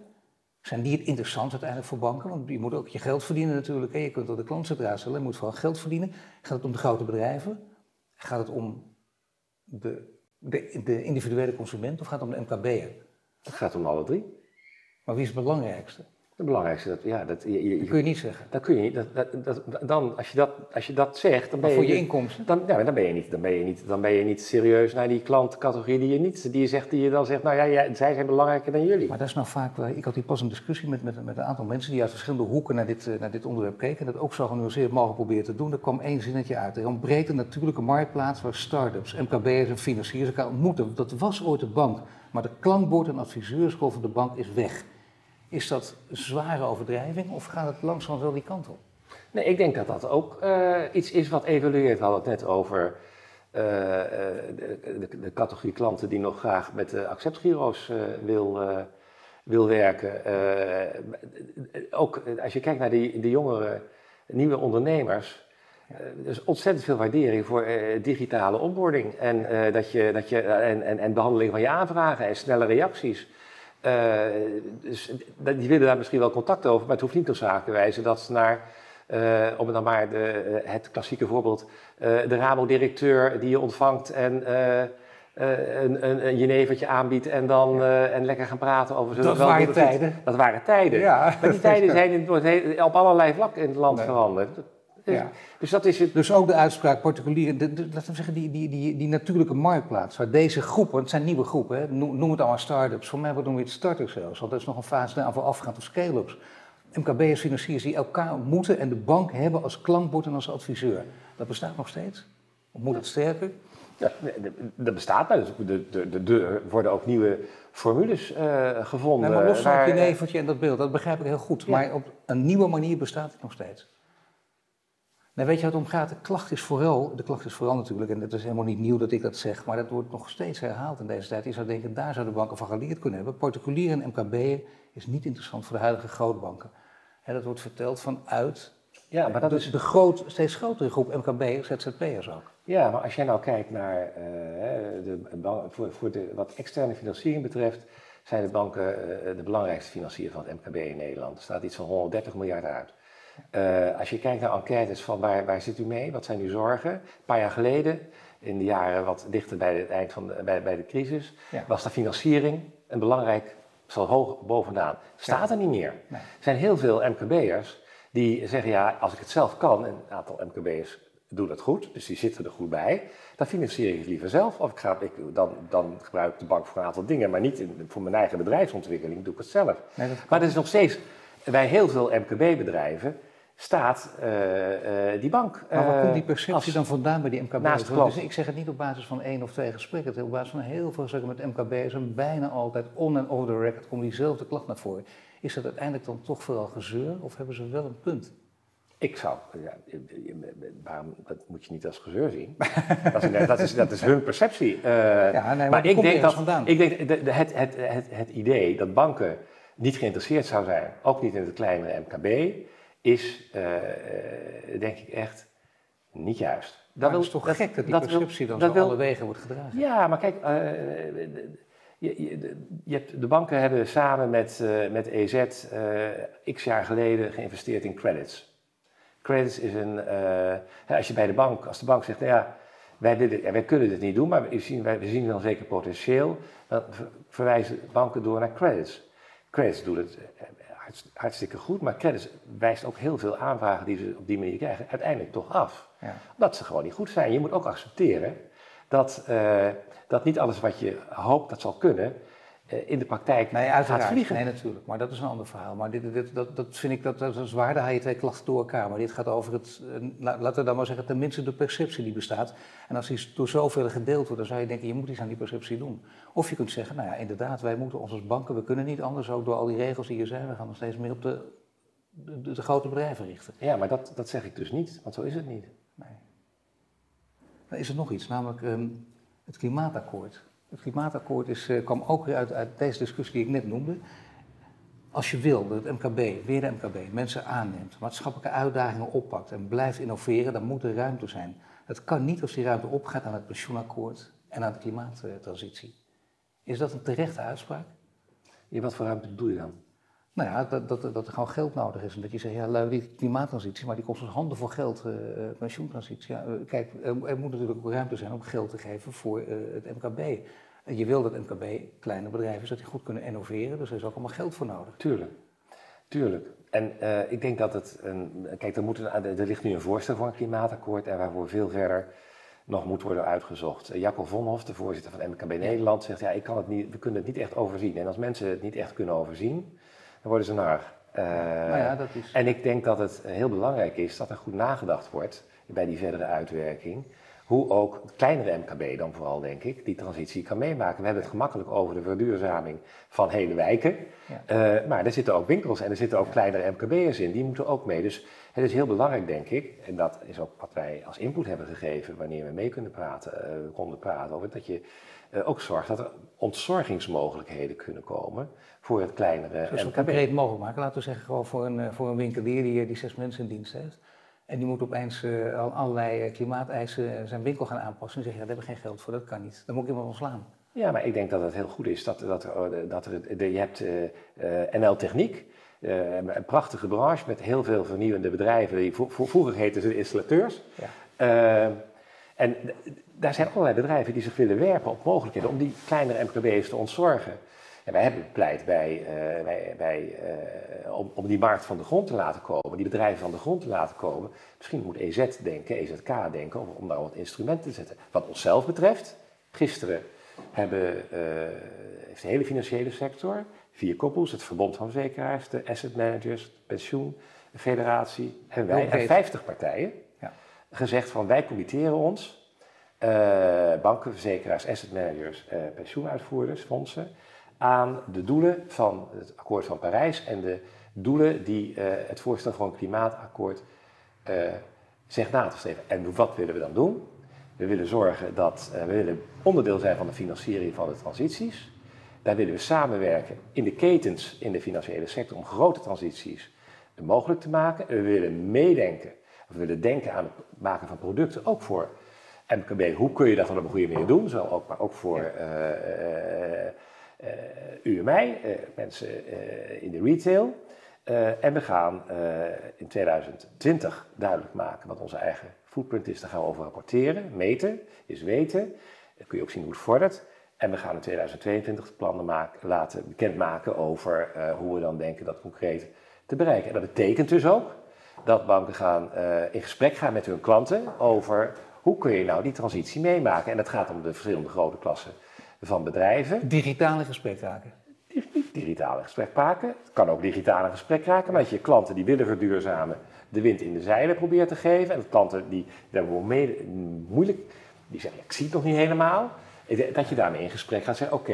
Zijn die het interessant uiteindelijk voor banken? Want je moet ook je geld verdienen natuurlijk. Je kunt er de klant centraal stellen, je moet vooral geld verdienen. Gaat het om de grote bedrijven? Gaat het om de, de, de individuele consument of gaat het om de MKB'er? Het gaat om alle drie. Maar wie is het belangrijkste? Het belangrijkste, dat, ja, dat, je, je, dat kun je niet zeggen. Dat kun je niet. Dat, dat, dan, als je dat, als je dat zegt, dan ben je... voor je inkomsten? Dan, ja, dan, ben je niet, dan, ben je niet, dan ben je niet serieus naar die klantcategorie die je niet... Die je, zegt, die je dan zegt, nou ja, zij zijn belangrijker dan jullie. Maar dat is nou vaak... Ik had hier pas een discussie met, met, met een aantal mensen die uit verschillende hoeken naar dit, naar dit onderwerp keken. En dat ook zo genuanceerd mogelijk proberen te doen. Er kwam één zinnetje uit. Er ontbreekt een natuurlijke marktplaats waar start-ups, MKB'ers en financiers elkaar ontmoeten. Dat was ooit de bank. Maar de klankbord en adviseurschool van de bank is weg. Is dat zware overdrijving of gaat het langzaam wel die kant op? Nee, ik denk dat dat ook uh, iets is wat evolueert. We hadden het net over uh, de, de, de, categorie klanten die nog graag met de acceptgiro's wil, wil werken. ook als je kijkt naar die, die jongere, nieuwe ondernemers. er is ontzettend veel waardering voor digitale onboarding en, dat je, dat je, en, en, en behandeling van je aanvragen en snelle reacties. Uh, dus die willen daar misschien wel contact over, maar het hoeft niet noodzakelijkerwijze dat ze naar, uh, om dan maar de, eh, het klassieke voorbeeld, uh, de Rabo-directeur die je ontvangt en een, een, een jenevertje aanbiedt en dan en lekker gaan praten over... Dat waren tijden. Dat waren tijden. Ja. Maar die tijden zijn in, op allerlei vlakken in het land veranderd. Dus, ja. dus, dat is het. Dus ook de uitspraak particulier, de, laten we zeggen, die, die, die, die natuurlijke marktplaats, waar deze groepen, want het zijn nieuwe groepen, hè, noem, het allemaal start-ups, voor mij noemen we het startups zelfs, want dat is nog een fase daarvoor afgaand of scale-ups. MKB'ers, financiers die elkaar moeten en de bank hebben als klankbord en als adviseur. Dat bestaat nog steeds? Of moet het sterker? Ja, dat bestaat, maar er worden ook nieuwe formules uh, gevonden. Nee, maar los van het neveltje en dat beeld, dat begrijp ik heel goed. Maar op een nieuwe manier bestaat het nog steeds. Nou, weet je wat het om gaat? De klacht is vooral, de klacht is vooral natuurlijk, en het is helemaal niet nieuw dat ik dat zeg, maar dat wordt nog steeds herhaald in deze tijd. Je zou denken, daar zouden banken van geleerd kunnen hebben. Particulier en MKB is niet interessant voor de huidige grootbanken. He, dat wordt verteld vanuit ja, maar dat de, is... de groot, steeds grotere groep MKB'ers, ZZP'ers ook. Ja, maar als jij nou kijkt naar uh, de, voor, voor de, wat externe financiering betreft, zijn de banken uh, de belangrijkste financier van het MKB in Nederland. Er staat iets van 130 miljard uit. Uh, als je kijkt naar enquêtes van waar, waar zit u mee, wat zijn uw zorgen? Een paar jaar geleden, in de jaren wat dichter bij het eind van de, bij, bij de crisis, was de financiering een belangrijk, zo hoog bovenaan. Staat er niet meer. Er zijn heel veel MKB'ers die zeggen, ja, als ik het zelf kan, en een aantal MKB'ers doen dat goed, dus die zitten er goed bij, dan financier ik het liever zelf. Of ik ga, ik, dan, dan gebruik ik de bank voor een aantal dingen, maar niet in, voor mijn eigen bedrijfsontwikkeling, doe ik het zelf. Nee, maar dat is nog steeds bij heel veel MKB-bedrijven staat uh, uh, die bank. Maar waar komt die perceptie dan vandaan bij die MKB? Naast dus ik zeg het niet op basis van één of twee gesprekken, op basis van heel veel gesprekken met MKB's en bijna altijd on en over the record komt diezelfde klacht naar voren. Is dat uiteindelijk dan toch vooral gezeur of hebben ze wel een punt? Ik zou, ja, waarom, dat moet je niet als gezeur zien. dat, is, dat, is, dat is hun perceptie. Uh, ja, nee, maar, maar ik, denk dat, vandaan? ik denk de, de, het, het, het, het idee dat banken niet geïnteresseerd zou zijn, ook niet in het kleine MKB, is uh, denk ik echt niet juist. Dat is toch gek dat die perceptie dan zo wil, alle wegen wordt gedragen? Ja, maar kijk, uh, je, je, je hebt, de banken hebben samen met, uh, met EZ x jaar geleden geïnvesteerd in credits. Credits is een, als je bij de bank, als de bank zegt, nou ja, wij, dit, wij kunnen dit niet doen, maar we zien, wij, we zien wel zeker potentieel, dan verwijzen banken door naar credits. Credits doet het hartstikke goed, maar credits wijst ook heel veel aanvragen die ze op die manier krijgen uiteindelijk toch af. Ja. Dat ze gewoon niet goed zijn. Je moet ook accepteren dat, uh, dat niet alles wat je hoopt dat zal kunnen, in de praktijk nee, gaat vliegen. Nee, natuurlijk, maar dat is een ander verhaal. Maar dit, dit, dat, dat vind ik, dat, dat is waar, daar haal je twee klachten door elkaar. Maar dit gaat over het, uh, laten we dan maar zeggen, tenminste de perceptie die bestaat. En als die door zoveel gedeeld wordt, dan zou je denken, je moet iets aan die perceptie doen. Of je kunt zeggen, nou ja, inderdaad, wij moeten ons als banken, we kunnen niet anders, ook door al die regels die er zijn, we gaan nog steeds meer op de, de, de, de grote bedrijven richten. Ja, maar dat, dat zeg ik dus niet, want zo is het niet. Nee. Dan is er nog iets, namelijk um, het klimaatakkoord. Het klimaatakkoord is, uh, kwam ook uit, uit, deze discussie die ik net noemde. Als je wil dat het MKB, weer de MKB, mensen aanneemt, maatschappelijke uitdagingen oppakt en blijft innoveren, dan moet er ruimte zijn. Het kan niet als die ruimte opgaat aan het pensioenakkoord en aan de klimaattransitie. Is dat een terechte uitspraak? Ja, wat voor ruimte bedoel je dan? Nou ja, dat, dat, dat er gewoon geld nodig is. En dat je zegt, ja, die klimaattransitie, maar die kost ons handen voor geld, uh, pensioentransitie. Ja, kijk, er, moet natuurlijk ook ruimte zijn om geld te geven voor het MKB. En je wil dat MKB kleine bedrijven dat die goed kunnen innoveren, dus er is ook allemaal geld voor nodig. Tuurlijk, tuurlijk. En ik denk dat het, een, kijk, er, er ligt nu een voorstel voor een klimaatakkoord en waarvoor veel verder nog moet worden uitgezocht. Jacco Vonhoff, de voorzitter van MKB Nederland, zegt, ja, ik kan het niet, we kunnen het niet echt overzien. En als mensen het niet echt kunnen overzien, worden ze naar. Uh, nou ja, dat is... En ik denk dat het heel belangrijk is dat er goed nagedacht wordt bij die verdere uitwerking. Hoe ook het kleinere MKB dan vooral, denk ik, die transitie kan meemaken. We hebben het gemakkelijk over de verduurzaming van hele wijken. Ja. Uh, maar er zitten ook winkels en er zitten ook kleinere MKB'ers in. Die moeten ook mee. Dus het is heel belangrijk, denk ik, en dat is ook wat wij als input hebben gegeven wanneer we mee kunnen praten, uh, konden praten over, dat je ook zorgt dat er ontzorgingsmogelijkheden kunnen komen voor het kleinere Zo concreet mogelijk maken. Laten we zeggen, gewoon voor een, voor een winkelier die, die zes mensen in dienst heeft. En die moet opeens uh, allerlei klimaateisen zijn winkel gaan aanpassen. En zeggen, ja, daar hebben we geen geld voor, dat kan niet. Dan moet ik iemand ontslaan. Ja, maar ik denk dat het heel goed is dat, dat, dat er, de, je hebt uh, NL Techniek, uh, een prachtige branche met heel veel vernieuwende bedrijven. Die, vroeger heten ze installateurs. Ja. Uh, en daar zijn allerlei bedrijven die zich willen werpen op mogelijkheden om die kleinere MKB's te ontzorgen. En wij hebben pleit bij, uh, bij, bij uh, om, om, die markt van de grond te laten komen, die bedrijven van de grond te laten komen. Misschien moet EZ denken, EZK denken, om, om daar wat instrumenten te zetten. Wat onszelf betreft, gisteren hebben, uh, heeft de hele financiële sector, vier koppels, het Verbond van Verzekeraars, de Asset Managers, de Pensioenfederatie en wij, en 50 partijen, ja. gezegd van wij committeren ons banken, verzekeraars, asset managers, uh, pensioenuitvoerders, fondsen, aan de doelen van het akkoord van Parijs en de doelen die uh, het voorstel voor een klimaatakkoord zegt na te streven. En wat willen we dan doen? We willen zorgen dat we willen onderdeel zijn van de financiering van de transities. Daar willen we samenwerken in de ketens in de financiële sector om grote transities mogelijk te maken. En we willen meedenken, we willen denken aan het maken van producten, ook voor MKB, hoe kun je dat dan op een goede manier doen? Zo ook, maar ook voor uh, u en mij, mensen in de retail. en we gaan in 2020 duidelijk maken wat onze eigen footprint is. Daar gaan we over rapporteren. Meten is weten. Dan kun je ook zien hoe het vordert. En we gaan in 2022 plannen maken, laten bekendmaken over hoe we dan denken dat concreet te bereiken. En dat betekent dus ook dat banken gaan, in gesprek gaan met hun klanten over hoe kun je nou die transitie meemaken? En dat gaat om de verschillende grote klassen van bedrijven. Digitale gesprekraken. Digitale gesprekraken. Het kan ook digitale gesprekraken, maar dat je klanten die willen verduurzamen de wind in de zeilen probeert te geven. En klanten die daar moeilijk, die zeggen, ik zie het nog niet helemaal. Dat je daarmee in gesprek gaat zeggen, oké,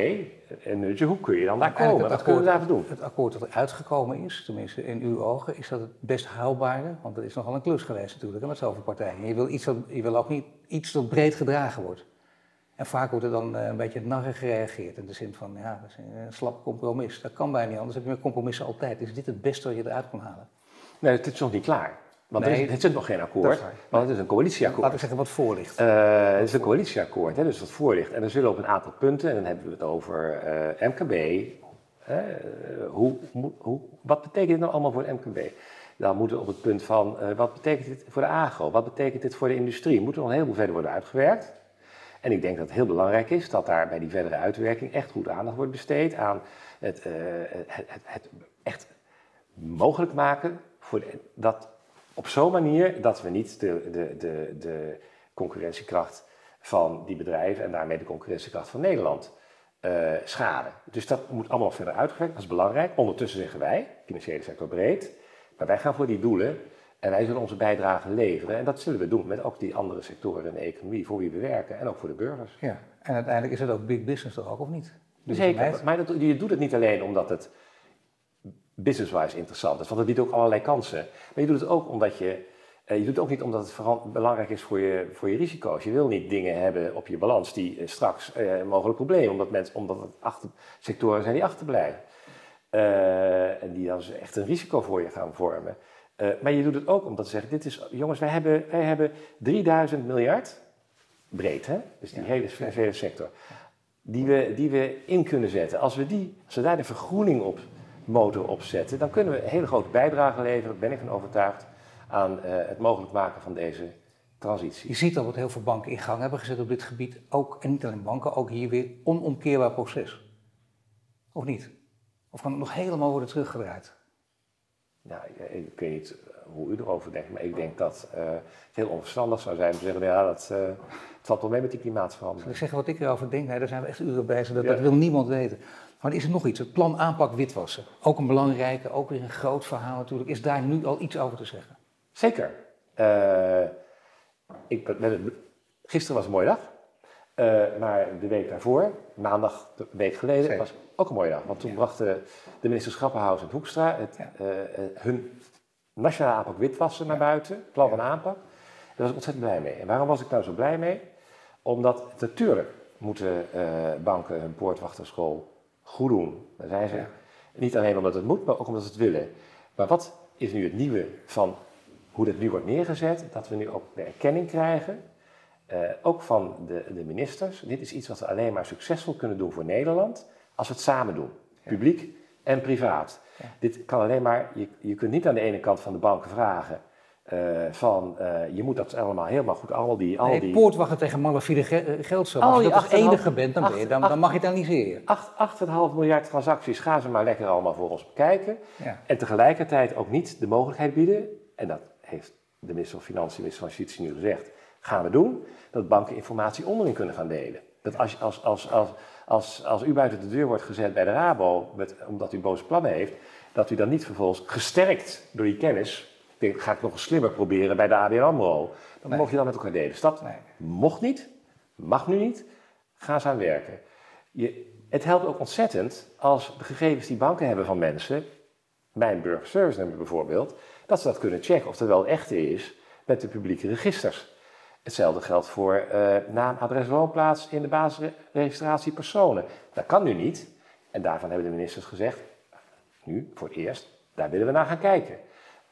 okay, hoe kun je dan daar komen? Wat kunnen we daarvoor doen? Het akkoord dat er uitgekomen is, tenminste in uw ogen, is dat het best haalbare? Want dat is nogal een klus geweest natuurlijk, met zoveel partijen. Je wil, iets dat, je wil ook niet iets dat breed gedragen wordt. En vaak wordt er dan eh, een beetje narrig gereageerd in de zin van, ja, dat is een slap compromis. Dat kan bijna niet anders, heb je met compromissen altijd. Is dit het beste wat je eruit kan halen? Nee, het is nog niet klaar. Want er Nee, het is nog geen akkoord, waar. want het is een coalitieakkoord. Laten we zeggen wat voor ligt. Eh, het is een coalitieakkoord, hè, dus wat voor ligt. En er zullen op een aantal punten, en dan hebben we het over eh, MKB. hè, eh, hoe, hoe, wat betekent dit nou allemaal voor het MKB? Dan moeten we op het punt van, wat betekent dit voor de agro? Wat betekent dit voor de industrie? Moet er nog een heleboel verder worden uitgewerkt. En ik denk dat het heel belangrijk is dat daar bij die verdere uitwerking echt goed aandacht wordt besteed aan het, het, het, het echt mogelijk maken voor de- dat op zo'n manier dat we niet de, de, de, de concurrentiekracht van die bedrijven en daarmee de concurrentiekracht van Nederland eh, schaden. Dus dat moet allemaal verder uitgewerkt, dat is belangrijk. Ondertussen zeggen wij, financiële sector breed, maar wij gaan voor die doelen en wij zullen onze bijdrage leveren. En dat zullen we doen met ook die andere sectoren in de economie voor wie we werken en ook voor de burgers. Ja, en uiteindelijk is het ook big business toch ook, of niet? Zeker, maar dat, je doet het niet alleen omdat het business-wise interessant is, want het biedt ook allerlei kansen. Maar je doet het ook omdat je, eh, je doet het ook niet omdat het belangrijk is voor je, voor je risico's. Je wil niet dingen hebben op je balans die eh, straks eh, mogelijk problemen, omdat, mensen, omdat het achter, sectoren zijn die achterblijven. Eh, en die dan dus echt een risico voor je gaan vormen. Maar je doet het ook omdat ze zeggen, dit is, jongens, wij hebben, wij hebben 3000 miljard, breed hè, dus die Ja. hele financiële sector, die we, die we in kunnen zetten. Als we, die, als we daar de vergroening op motor op zetten, dan kunnen we een hele grote bijdrage leveren, ben ik van overtuigd, aan eh, het mogelijk maken van deze transitie. Je ziet al wat heel veel banken in gang hebben gezet op dit gebied. Ook, en niet alleen banken, ook hier weer onomkeerbaar proces. Of niet? Of kan het nog helemaal worden teruggedraaid? Nou, ik, weet niet eh, hoe u erover denkt, maar ik denk dat eh, het heel onverstandig zou zijn om te zeggen, ja, dat, het valt wel mee met die Zal klimaatverandering. ik zeggen wat ik erover denk? Nee, daar zijn we echt uren bezig. Dat, Ja. dat wil niemand weten. Maar er is er nog iets. Het plan aanpak witwassen. Ook een belangrijke, ook weer een groot verhaal natuurlijk. Is daar nu al iets over te zeggen? Zeker. Eh, ik, gisteren was een mooie dag. Eh, maar de week daarvoor, maandag, een week geleden, Zeker. was ook een mooie dag. Want toen Ja. brachten de ministers Grappenhuis en Hoekstra het, Ja. eh, hun nationale aanpak witwassen naar buiten, plan van aanpak. Daar was ik ontzettend blij mee. En waarom was ik daar zo blij mee? Omdat natuurlijk moeten banken hun poortwachterschool goed doen. Daar zijn ze. Ja. Niet alleen omdat het moet, maar ook omdat ze het willen. Maar wat is nu het nieuwe van hoe dit nu wordt neergezet? Dat we nu ook de erkenning krijgen, eh, ook van de, de ministers. Dit is iets wat we alleen maar succesvol kunnen doen voor Nederland als we het samen doen. Publiek en privaat. Ja. Dit kan alleen maar, je, je kunt niet aan de ene kant van de banken vragen eh, van eh, je moet dat allemaal helemaal goed, al die... Al nee, die poortwachten tegen malafide ge eh. Al Als je dat als 8,5 enige bent, dan, ben je, dan, dan mag je het analyseren. 8, 8,5 miljard transacties, gaan ze maar lekker allemaal voor ons bekijken. Ja. En tegelijkertijd ook niet de mogelijkheid bieden, en dat heeft de minister van Financiën en de minister van Justitie nu gezegd, gaan we doen, dat banken informatie onderling kunnen gaan delen. Dat als, als, als, als, als, als u buiten de deur wordt gezet bij de Rabo, met, omdat u boze plannen heeft, dat u dan niet vervolgens gesterkt door die kennis, denkt, ga ik nog slimmer proberen bij de ABN AMRO, dan Nee. mocht je dan met elkaar delen. Dus dat Nee. mocht niet, mag nu niet, ga eens aan werken. Je, het helpt ook ontzettend als de gegevens die banken hebben van mensen, mijn burgerservice nummer bijvoorbeeld, dat ze dat kunnen checken of dat wel echt is met de publieke registers. Hetzelfde geldt voor eh, naam, adres, woonplaats in de basisregistratie personen. Dat kan nu niet. En daarvan hebben de ministers gezegd, nu voor het eerst, daar willen we naar gaan kijken.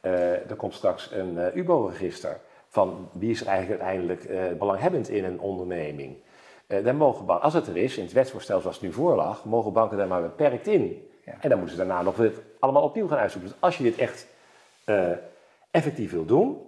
Eh, er komt straks een eh, UBO-register van wie is eigenlijk uiteindelijk eh, belanghebbend in een onderneming. Daar mogen banken, als het er is, in het wetsvoorstel zoals het nu voorlag, mogen banken daar maar beperkt in. Ja. En dan moeten ze daarna nog het allemaal opnieuw gaan uitzoeken. Dus als je dit echt effectief wil doen,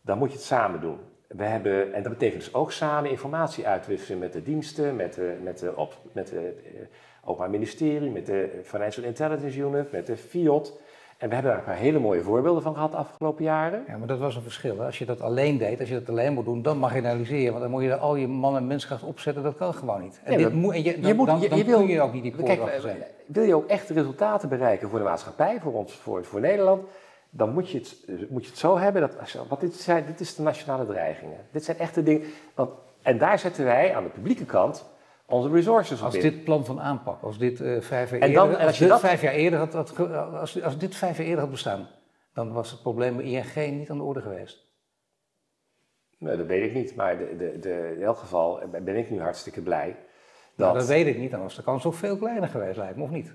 dan moet je het samen doen. We hebben, en dat betekent dus ook samen informatie uitwisselen met de diensten, met de, met de, op, met de eh, Openbaar Ministerie, met de Financial Intelligence Unit, met de FIOD. En we hebben daar een paar hele mooie voorbeelden van gehad de afgelopen jaren. Ja, maar dat was een verschil. hè. Als je dat alleen deed, als je dat alleen moet doen, dan analyseren. Want dan moet je al je man en menskracht opzetten, dat kan gewoon niet. En Nee, dit maar moet, en je, dan, je moet- dan, je- dan je wil- kun je ook niet die Kijk, poortwachter zijn. eh, wil je ook echt resultaten bereiken voor de maatschappij, voor ons, voor, voor Nederland, dan moet je het, eh, moet je het zo hebben dat, want dit, zijn, dit is de nationale dreigingen. Dit zijn echte dingen. Want, en daar zetten wij aan de publieke kant onze resources op Als dit plan van aanpak, als dit eh, vijf jaar En dan- eerder, als als je dit dat- vijf jaar eerder had, als, als dit vijf jaar eerder had bestaan, dan was het probleem bij ING niet aan de orde geweest. Nee, dat weet ik niet, maar de, de, de, in elk geval ben ik nu hartstikke blij. Nou, Dat, dat weet ik niet, dan was de kans ook veel kleiner geweest, lijkt me, of niet?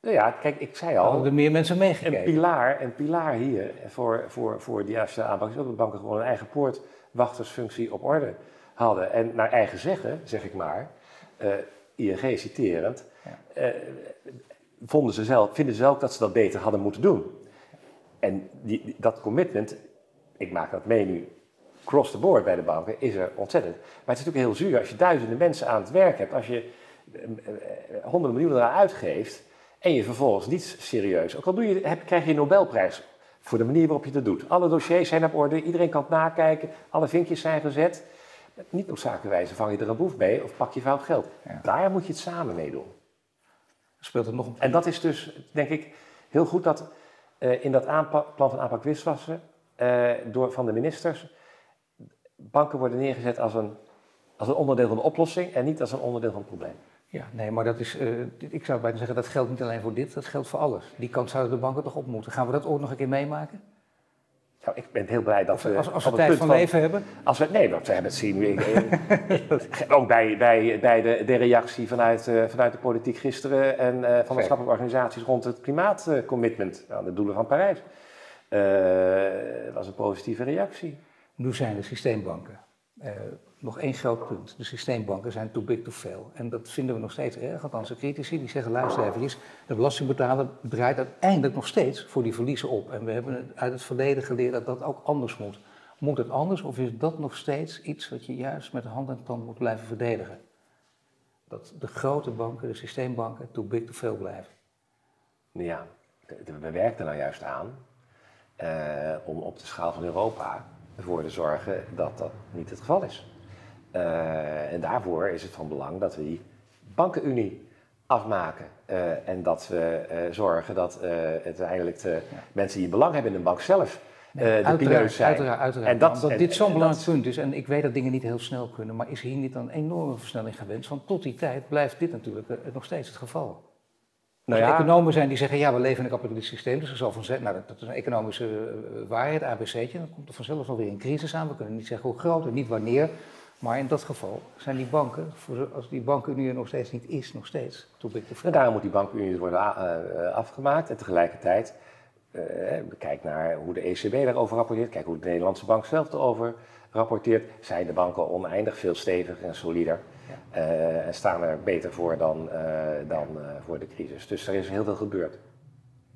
Nou ja, kijk, ik zei Hadden al, er meer mensen een meegekeken? pilaar, een pilaar hier voor, voor, voor die juiste aanpak is ook dat banken gewoon een eigen poortwachtersfunctie op orde hadden. En naar eigen zeggen, zeg ik maar, ING citerend, Ja. eh, vonden ze zelf, vinden ze zelf dat ze dat beter hadden moeten doen. En die, dat commitment, ik maak dat mee nu, cross the board bij de banken, is er ontzettend. Maar het is natuurlijk heel zuur als je duizenden mensen aan het werk hebt, als je eh, eh, honderden miljoenen eraan uitgeeft en je vervolgens niet serieus, ook al doe je, heb, krijg je een Nobelprijs voor de manier waarop je dat doet. Alle dossiers zijn op orde, iedereen kan het nakijken, alle vinkjes zijn gezet. Niet noodzakelijkerwijze vang je er een boef mee of pak je fout geld. Ja. Daar moet je het samen mee doen. Speelt er nog een En dat is dus, denk ik, heel goed dat eh, in dat aanpa- plan van aanpak witwassen eh, door, van de ministers banken worden neergezet als een, als een onderdeel van de oplossing en niet als een onderdeel van het probleem. Ja, nee, maar dat is, eh, ik zou bijna zeggen, dat geldt niet alleen voor dit, dat geldt voor alles. Die kant zouden de banken toch op moeten. Gaan we dat ooit nog een keer meemaken? Nou, ik ben heel blij dat we als, als we tijd van leven hebben? Als we, nee, want we hebben het zien. ook bij, bij, bij de, de reactie vanuit, eh, vanuit de politiek gisteren en eh, van maatschappelijke organisaties rond het klimaatcommitment aan de doelen van Parijs. Dat was een positieve reactie. Nu zijn de systeembanken. Nog één groot punt. De systeembanken zijn too big to fail. En dat vinden we nog steeds erg. Althans, de critici die zeggen, luister even, de belastingbetaler draait uiteindelijk nog steeds voor die verliezen op. En we hebben uit het verleden geleerd dat dat ook anders moet. Moet het anders of is dat nog steeds iets wat je juist met hand en tand moet blijven verdedigen? Dat de grote banken, de systeembanken, too big to fail blijven. Ja, we werken er nou juist aan eh, om op de schaal van Europa ervoor te zorgen dat dat niet het geval is. Eh, en daarvoor is het van belang dat we die bankenunie afmaken. Eh, en dat we eh, zorgen dat uiteindelijk de mensen die belang hebben in een bank zelf de pineus zijn. uiteraard, uiteraard. En dat- Omdat en- dit zo'n belangrijk dat- punt is. En ik weet dat dingen niet heel snel kunnen. Maar is hier niet een enorme versnelling gewenst? Want tot die tijd blijft dit natuurlijk nog steeds het geval. Nou Als er ja, economen zijn die zeggen, ja, we leven in een kapitalistisch systeem, dus er zal vanzelf, nou, dat, is een economische waarheid, ABC'tje, dan komt er vanzelf wel weer een crisis aan. We kunnen niet zeggen hoe groot en niet wanneer, maar in dat geval zijn die banken, voor de- als die bankenunie er nog steeds niet is, nog steeds, too big to En fail. daarom moet die bankenunie worden a- eh, eh, afgemaakt. En tegelijkertijd, eh, kijk naar hoe de ECB daarover rapporteert. Kijk hoe de Nederlandse bank zelf erover rapporteert. Zijn de banken oneindig veel steviger en solider. eh, en staan er beter voor dan, eh, dan voor de crisis. Dus er is heel veel gebeurd.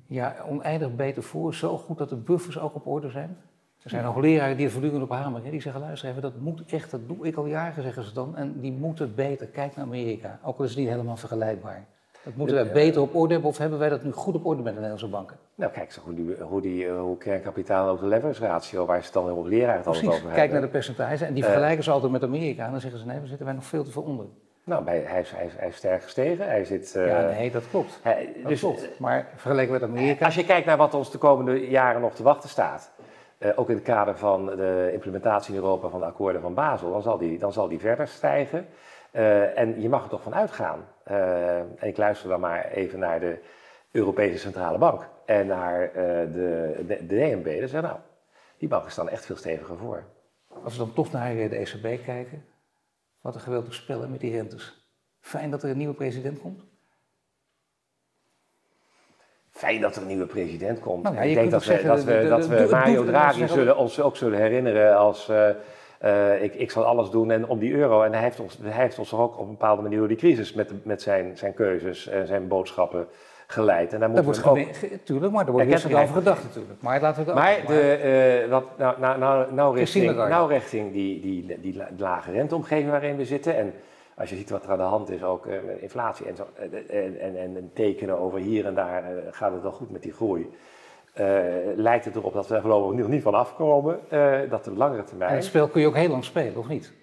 Ja, oneindig beter voor, zo goed dat de buffers ook op orde zijn. Er zijn nog leraren die er voortdurend op hameren, die zeggen, luister even, dat moet echt, dat doe ik al jaren, zeggen ze dan, en die moeten beter. Kijk naar Amerika, ook al is het niet helemaal vergelijkbaar. Dat moeten wij beter op orde hebben, of hebben wij dat nu goed op orde met de Nederlandse banken? Nou, kijk eens hoe, die, hoe, die, eh, hoe kernkapitaal ook de leverage ratio, waar ze het dan weer op leraren het altijd Precies, over kijk hebben. naar de percentages en die Eh. vergelijken ze altijd met Amerika. En dan zeggen ze, nee, daar zitten wij nog veel te veel onder. Nou, hij, is, hij, is, hij is sterk gestegen. Hij zit... eh, ja, nee, dat klopt. hij- Dat dus, klopt. Maar vergeleken met Amerika, Als je kijkt naar wat ons de komende jaren nog te wachten staat, ook in het kader van de implementatie in Europa van de akkoorden van Basel, dan zal die, dan zal die verder stijgen. Eh, en je mag er toch van uitgaan. Eh, en ik luister dan maar even naar de Europese Centrale Bank en naar eh, de, de, de DNB. Dan zeggen nou, die banken staan echt veel steviger voor. als we dan toch naar de ECB kijken, wat een geweldig spel met die rentes. Fijn dat er een nieuwe president komt. Fijn dat er een nieuwe president komt. Nou ja, ik denk dat we, dat we, de- de- dat we Mario Draghi zullen, ons ook zullen herinneren als eh, eh, ik, ik zal alles doen en om die euro. En hij heeft ons, hij heeft ons ook op een bepaalde manier door die crisis met, met zijn, zijn keuzes en zijn boodschappen geleid. En daar moeten wordt we hem ook... tuurlijk, maar er wordt heb over gedacht natuurlijk. Maar laten we het Maar, de, eh, wat, nou, nou, nou, nou, richting, nou richting die, die, die, la- lage renteomgeving waarin we zitten. En als je ziet wat er aan de hand is, ook eh, met inflatie en, zo, eh, en, en, en, en tekenen over hier en daar, eh, gaat het wel goed met die groei. Eh, lijkt het erop dat we er voorlopig nog niet van afkomen. dat de langere En termijn. het spel kun je ook heel lang spelen, of niet?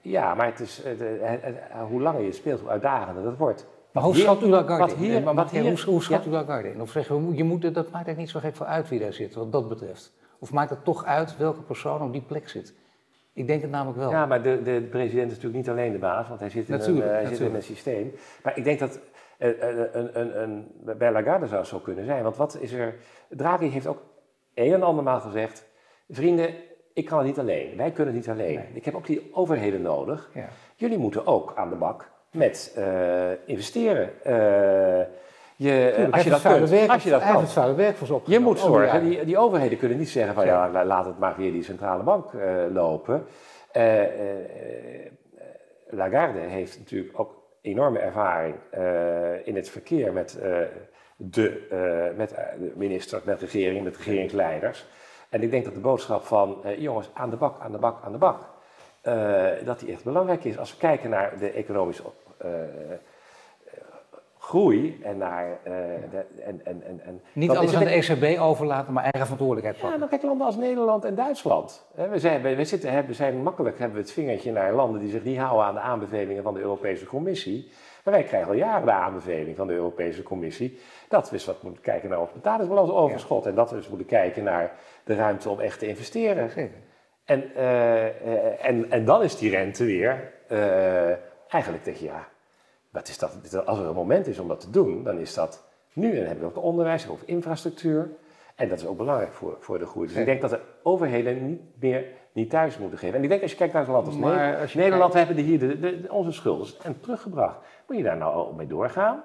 Ja, maar het is, de- hoe langer je speelt, hoe uitdagender dat wordt. Maar hoe schat u Lagarde wat in? hier- maar wat hoe, hoe schat ja. u Lagarde in? Of zeggen we, je moet, dat maakt eigenlijk niet zo gek voor uit wie daar zit, wat dat betreft. Of maakt het toch uit welke persoon op die plek zit? Ik denk het namelijk wel. Ja, maar de, de, de president is natuurlijk niet alleen de baas, want hij zit in, Natuurlijk, een, eh, hij zit in een systeem. Maar ik denk dat eh, eh, een, een, een, bij Lagarde zou het zo kunnen zijn. Want wat is er... Draghi heeft ook een en andermaal gezegd... Vrienden, ik kan het niet alleen. Wij kunnen het niet alleen. Nee. Ik heb ook die overheden nodig. Ja. Jullie moeten ook aan de bak met investeren. Je, Tuurlijk, als, je dat kunt, werk- als je dat kan. het vuile werk voor ze Je moet die zorgen, die, die overheden kunnen niet zeggen van ja, la- laat het maar weer die centrale bank eh, lopen. Eh, eh, eh, Lagarde heeft natuurlijk ook enorme ervaring eh, in het verkeer met, eh, de, eh, met eh, de ministers, met regering, met regeringsleiders. En ik denk dat de boodschap van eh, jongens, aan de bak, aan de bak, aan de bak, eh, dat die echt belangrijk is. Als we kijken naar de economische eh, groei en naar. eh, de, en, en, en, en, Niet alles aan de ECB overlaten, maar eigen verantwoordelijkheid ja, pakken. dan kijk landen als Nederland en Duitsland. We zijn, we, zitten, we zijn makkelijk, hebben we het vingertje naar landen die zich niet houden aan de aanbevelingen van de Europese Commissie. Maar wij krijgen al jaren de aanbeveling van de Europese Commissie dat we eens wat moeten kijken naar ons betalingsbalansoverschot. En dat we eens moeten kijken naar de ruimte om echt te investeren. En, eh, eh, en, en dan is die rente weer, eigenlijk je, ja, wat is dat, als er een moment is om dat te doen, dan is dat nu. En dan hebben we ook onderwijs, ook infrastructuur. En dat is ook belangrijk voor, voor de groei. Dus ik denk dat de overheden niet meer niet thuis moeten geven. En ik denk als je kijkt naar een land als Maar Nederland, als Nederland we hebben hier de, de- de- onze schulden en teruggebracht. Moet je daar nou al mee doorgaan?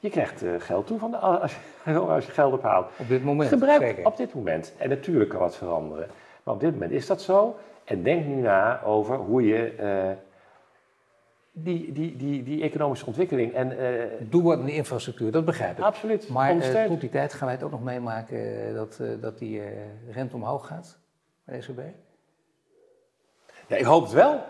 Je krijgt eh, geld toe van de, als, je, als je geld ophaalt. Op dit moment. Gebruik zeker. op dit moment. En natuurlijk kan wat veranderen. Maar op dit moment is dat zo. En denk nu na over hoe je eh, die, die, die, die economische ontwikkeling en eh, Doe wat in de infrastructuur, dat begrijp ik. absoluut Maar tot die tijd gaan wij het ook nog meemaken eh, dat, eh, dat die eh, rente omhoog gaat bij de ECB. Ja, ik hoop het wel.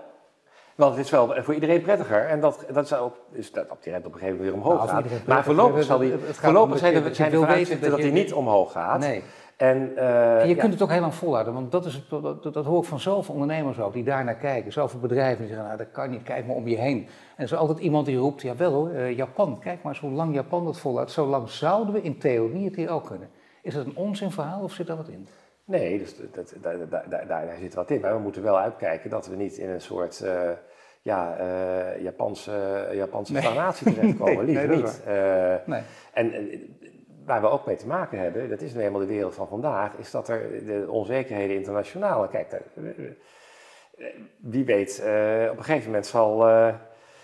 Want het is wel voor iedereen prettiger. En dat, dat zou ook, dus dat op die rente op een gegeven moment weer omhoog Nou, gaat. Maar voorlopig, zal die, het- het gaat voorlopig zijn er, je- zijn dat er vooruitzichten dat je- niet omhoog gaat. Nee. En, eh, En je ja, kunt het ook heel lang volhouden, want dat, is het, dat, hoor ik van zoveel ondernemers ook, die daar naar kijken. Zoveel bedrijven die zeggen, nou dat kan niet, kijk maar om je heen. En er is altijd iemand die roept, jawel hoor, eh, Japan, kijk maar hoe lang Japan dat volhoudt. Zo lang zouden we in theorie het hier ook kunnen. Is dat een onzinverhaal of zit daar wat in? Nee, dus dat, daar, daar, daar, zit wat in. Maar we moeten wel uitkijken dat we niet in een soort eh, ja, Japanse, Japanse Nee. stagnatie terechtkomen. Nee, Liever nee, niet. Nee. en waar we ook mee te maken hebben, dat is nu eenmaal de wereld van vandaag, is dat er de onzekerheden internationaal. Kijk, eh, eh, wie weet, eh, op een gegeven moment zal, eh,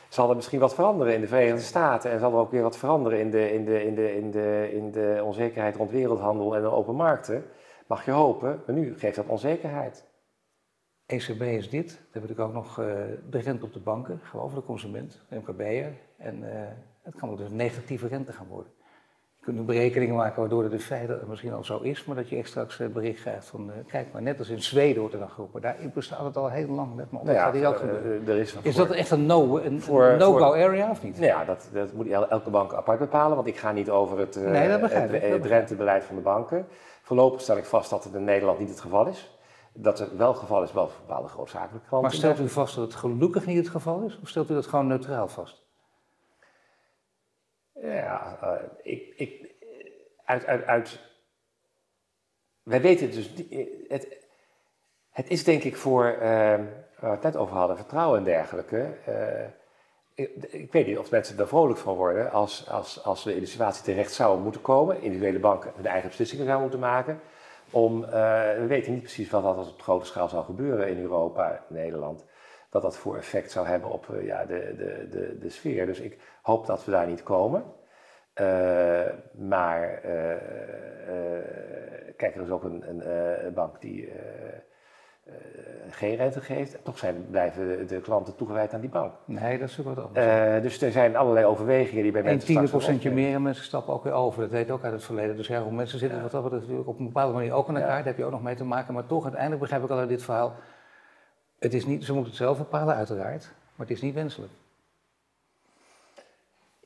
zal er misschien wat veranderen in de Verenigde Staten. En zal er ook weer wat veranderen in de, in de, in de, in de, in de onzekerheid rond wereldhandel en de open markten. Mag je hopen, maar nu geeft dat onzekerheid. ECB is dit. Dan we natuurlijk ook nog eh, de rente op de banken, gewoon voor de consument, MKB'er. En eh, het kan ook dus een negatieve rente gaan worden. Nu berekeningen maken waardoor het in feite misschien al zo is, maar dat je echt straks eh, bericht krijgt van, eh, kijk maar, net als in Zweden wordt er dan geroepen. Daar bestaat het al heel lang, let maar op, hier ook eh, gebeuren. er is, Is dat echt een no- een- no-go area of niet? Nou ja, dat, dat moet el- elke bank apart bepalen, want ik ga niet over het, Nee, begrijp het, rentebeleid van de banken. Voorlopig stel ik vast dat het in Nederland niet het geval is. Dat het wel het geval is, wel voor bepaalde grootzakelijke klanten. Maar stelt u vast dat het gelukkig niet het geval is, of stelt u dat gewoon neutraal vast? Ja, eh, ik, ik, uit, uit, uit. Wij weten dus. niet- Het, het is denk ik voor. eh, waar we het net over hadden, vertrouwen en dergelijke. eh, ik, weet niet of mensen er vrolijk van worden als, als, als we in de situatie terecht zouden moeten komen. Individuele banken hun eigen beslissingen zouden moeten maken. Om, eh, we weten niet precies wat dat op grote schaal zou gebeuren in Europa, Nederland. Dat dat voor effect zou hebben op eh, ja, de, de, de, de sfeer. Dus ik hoop dat we daar niet komen. Eh, maar eh, kijk, er is ook een, een bank die geen rente geeft. Toch zijn, blijven de, de klanten toegewijd aan die bank. Nee, dat is ook wat anders. Dus er zijn allerlei overwegingen die bij mensen tiende straks procentje opnemen. meer en mensen stappen ook weer over. Dat weet ook uit het verleden. Dus heel veel mensen zitten wat dat natuurlijk op een bepaalde manier ook aan elkaar. Ja. Daar heb je ook nog mee te maken. Maar toch, uiteindelijk begrijp ik al uit dit verhaal. Het is niet, ze moeten het zelf bepalen, uiteraard. Maar het is niet wenselijk.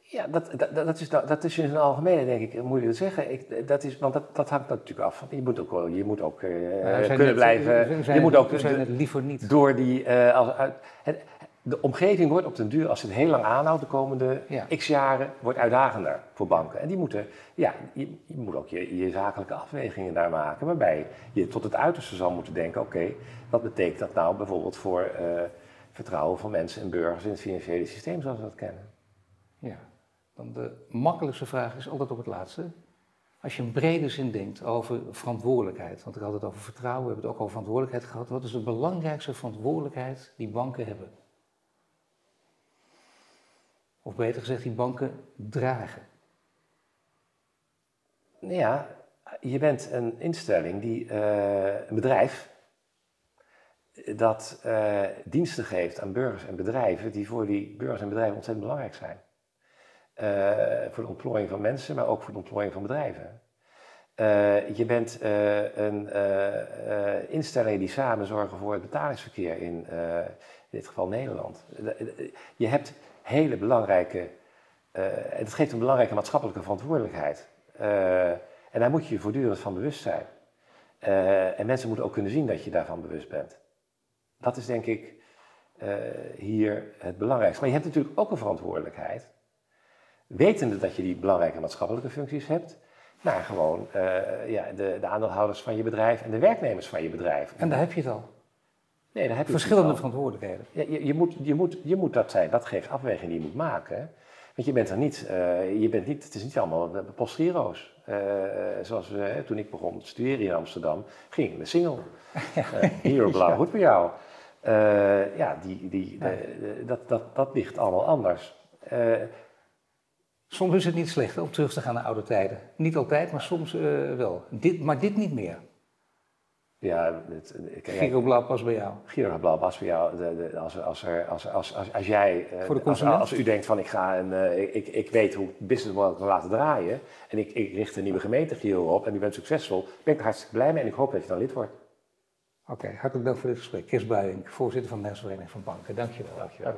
Ja, dat, dat, dat, is, dat is in het algemene denk ik moeilijk te zeggen. Ik, dat is, want dat, dat hangt natuurlijk af. Je moet ook, je moet ook eh, zijn kunnen net- blijven. je moet ook zijn het liever niet. door die. eh, als, uit, het, de omgeving wordt op den duur, als het heel lang aanhoudt, de komende Ja. x jaren, wordt uitdagender voor banken. En die moeten, ja, je, je moet ook je, je zakelijke afwegingen daar maken, waarbij je tot het uiterste zal moeten denken: oké, wat betekent dat nou bijvoorbeeld voor eh, vertrouwen van mensen en burgers in het financiële systeem zoals we dat kennen? Ja. Dan de makkelijkste vraag is altijd op het laatste. Als je in brede zin denkt over verantwoordelijkheid, want ik had het over vertrouwen, we hebben het ook over verantwoordelijkheid gehad. Wat is de belangrijkste verantwoordelijkheid die banken hebben? Of beter gezegd, die banken dragen. ja, je bent een instelling die, een bedrijf, dat diensten geeft aan burgers en bedrijven die voor die burgers en bedrijven ontzettend belangrijk zijn. voor de ontplooiing van mensen, maar ook voor de ontplooiing van bedrijven. je bent een instelling die samen zorgen voor het betalingsverkeer in, in dit geval Nederland. Je hebt hele belangrijke, uh, het geeft een belangrijke maatschappelijke verantwoordelijkheid. Uh, en daar moet je je voortdurend van bewust zijn. Uh, en mensen moeten ook kunnen zien dat je daarvan bewust bent. Dat is denk ik hier het belangrijkste. Maar je hebt natuurlijk ook een verantwoordelijkheid, wetende dat je die belangrijke maatschappelijke functies hebt, naar gewoon ja, de, de aandeelhouders van je bedrijf en de werknemers van je bedrijf. En daar heb je het al. Nee, daar heb je Verschillende verantwoordelijkheden. Ja, je, je, moet, je, moet, je moet dat zijn, dat geeft afweging die je moet maken. Want je bent er niet, uh, je bent niet het is niet allemaal postgiro's. Uh, zoals we, toen ik begon te studeren in Amsterdam, ging ik met single. Hier op blauw goed voor jou. ja, die, die, de, dat, dat, dat ligt allemaal anders. soms is het niet slecht om terug te gaan naar oude tijden. Niet altijd, maar soms wel. Dit, maar dit niet meer. Ja, Giro Blauw pas bij jou. Giro Blauw pas bij jou. De, de, als, als, er, als, als, als, als jij, eh, Voor de als, als, u denkt van ik ga een, uh, ik, ik weet hoe business model kan laten draaien en ik, ik richt een nieuwe gemeente Giro op en u bent succesvol, ben ik er hartstikke blij mee en ik hoop dat je dan lid wordt. Oké, hartelijk dank voor dit gesprek. Chris Buijing, voorzitter van de Mensenvereniging van Banken. Dank je wel. Dank je wel.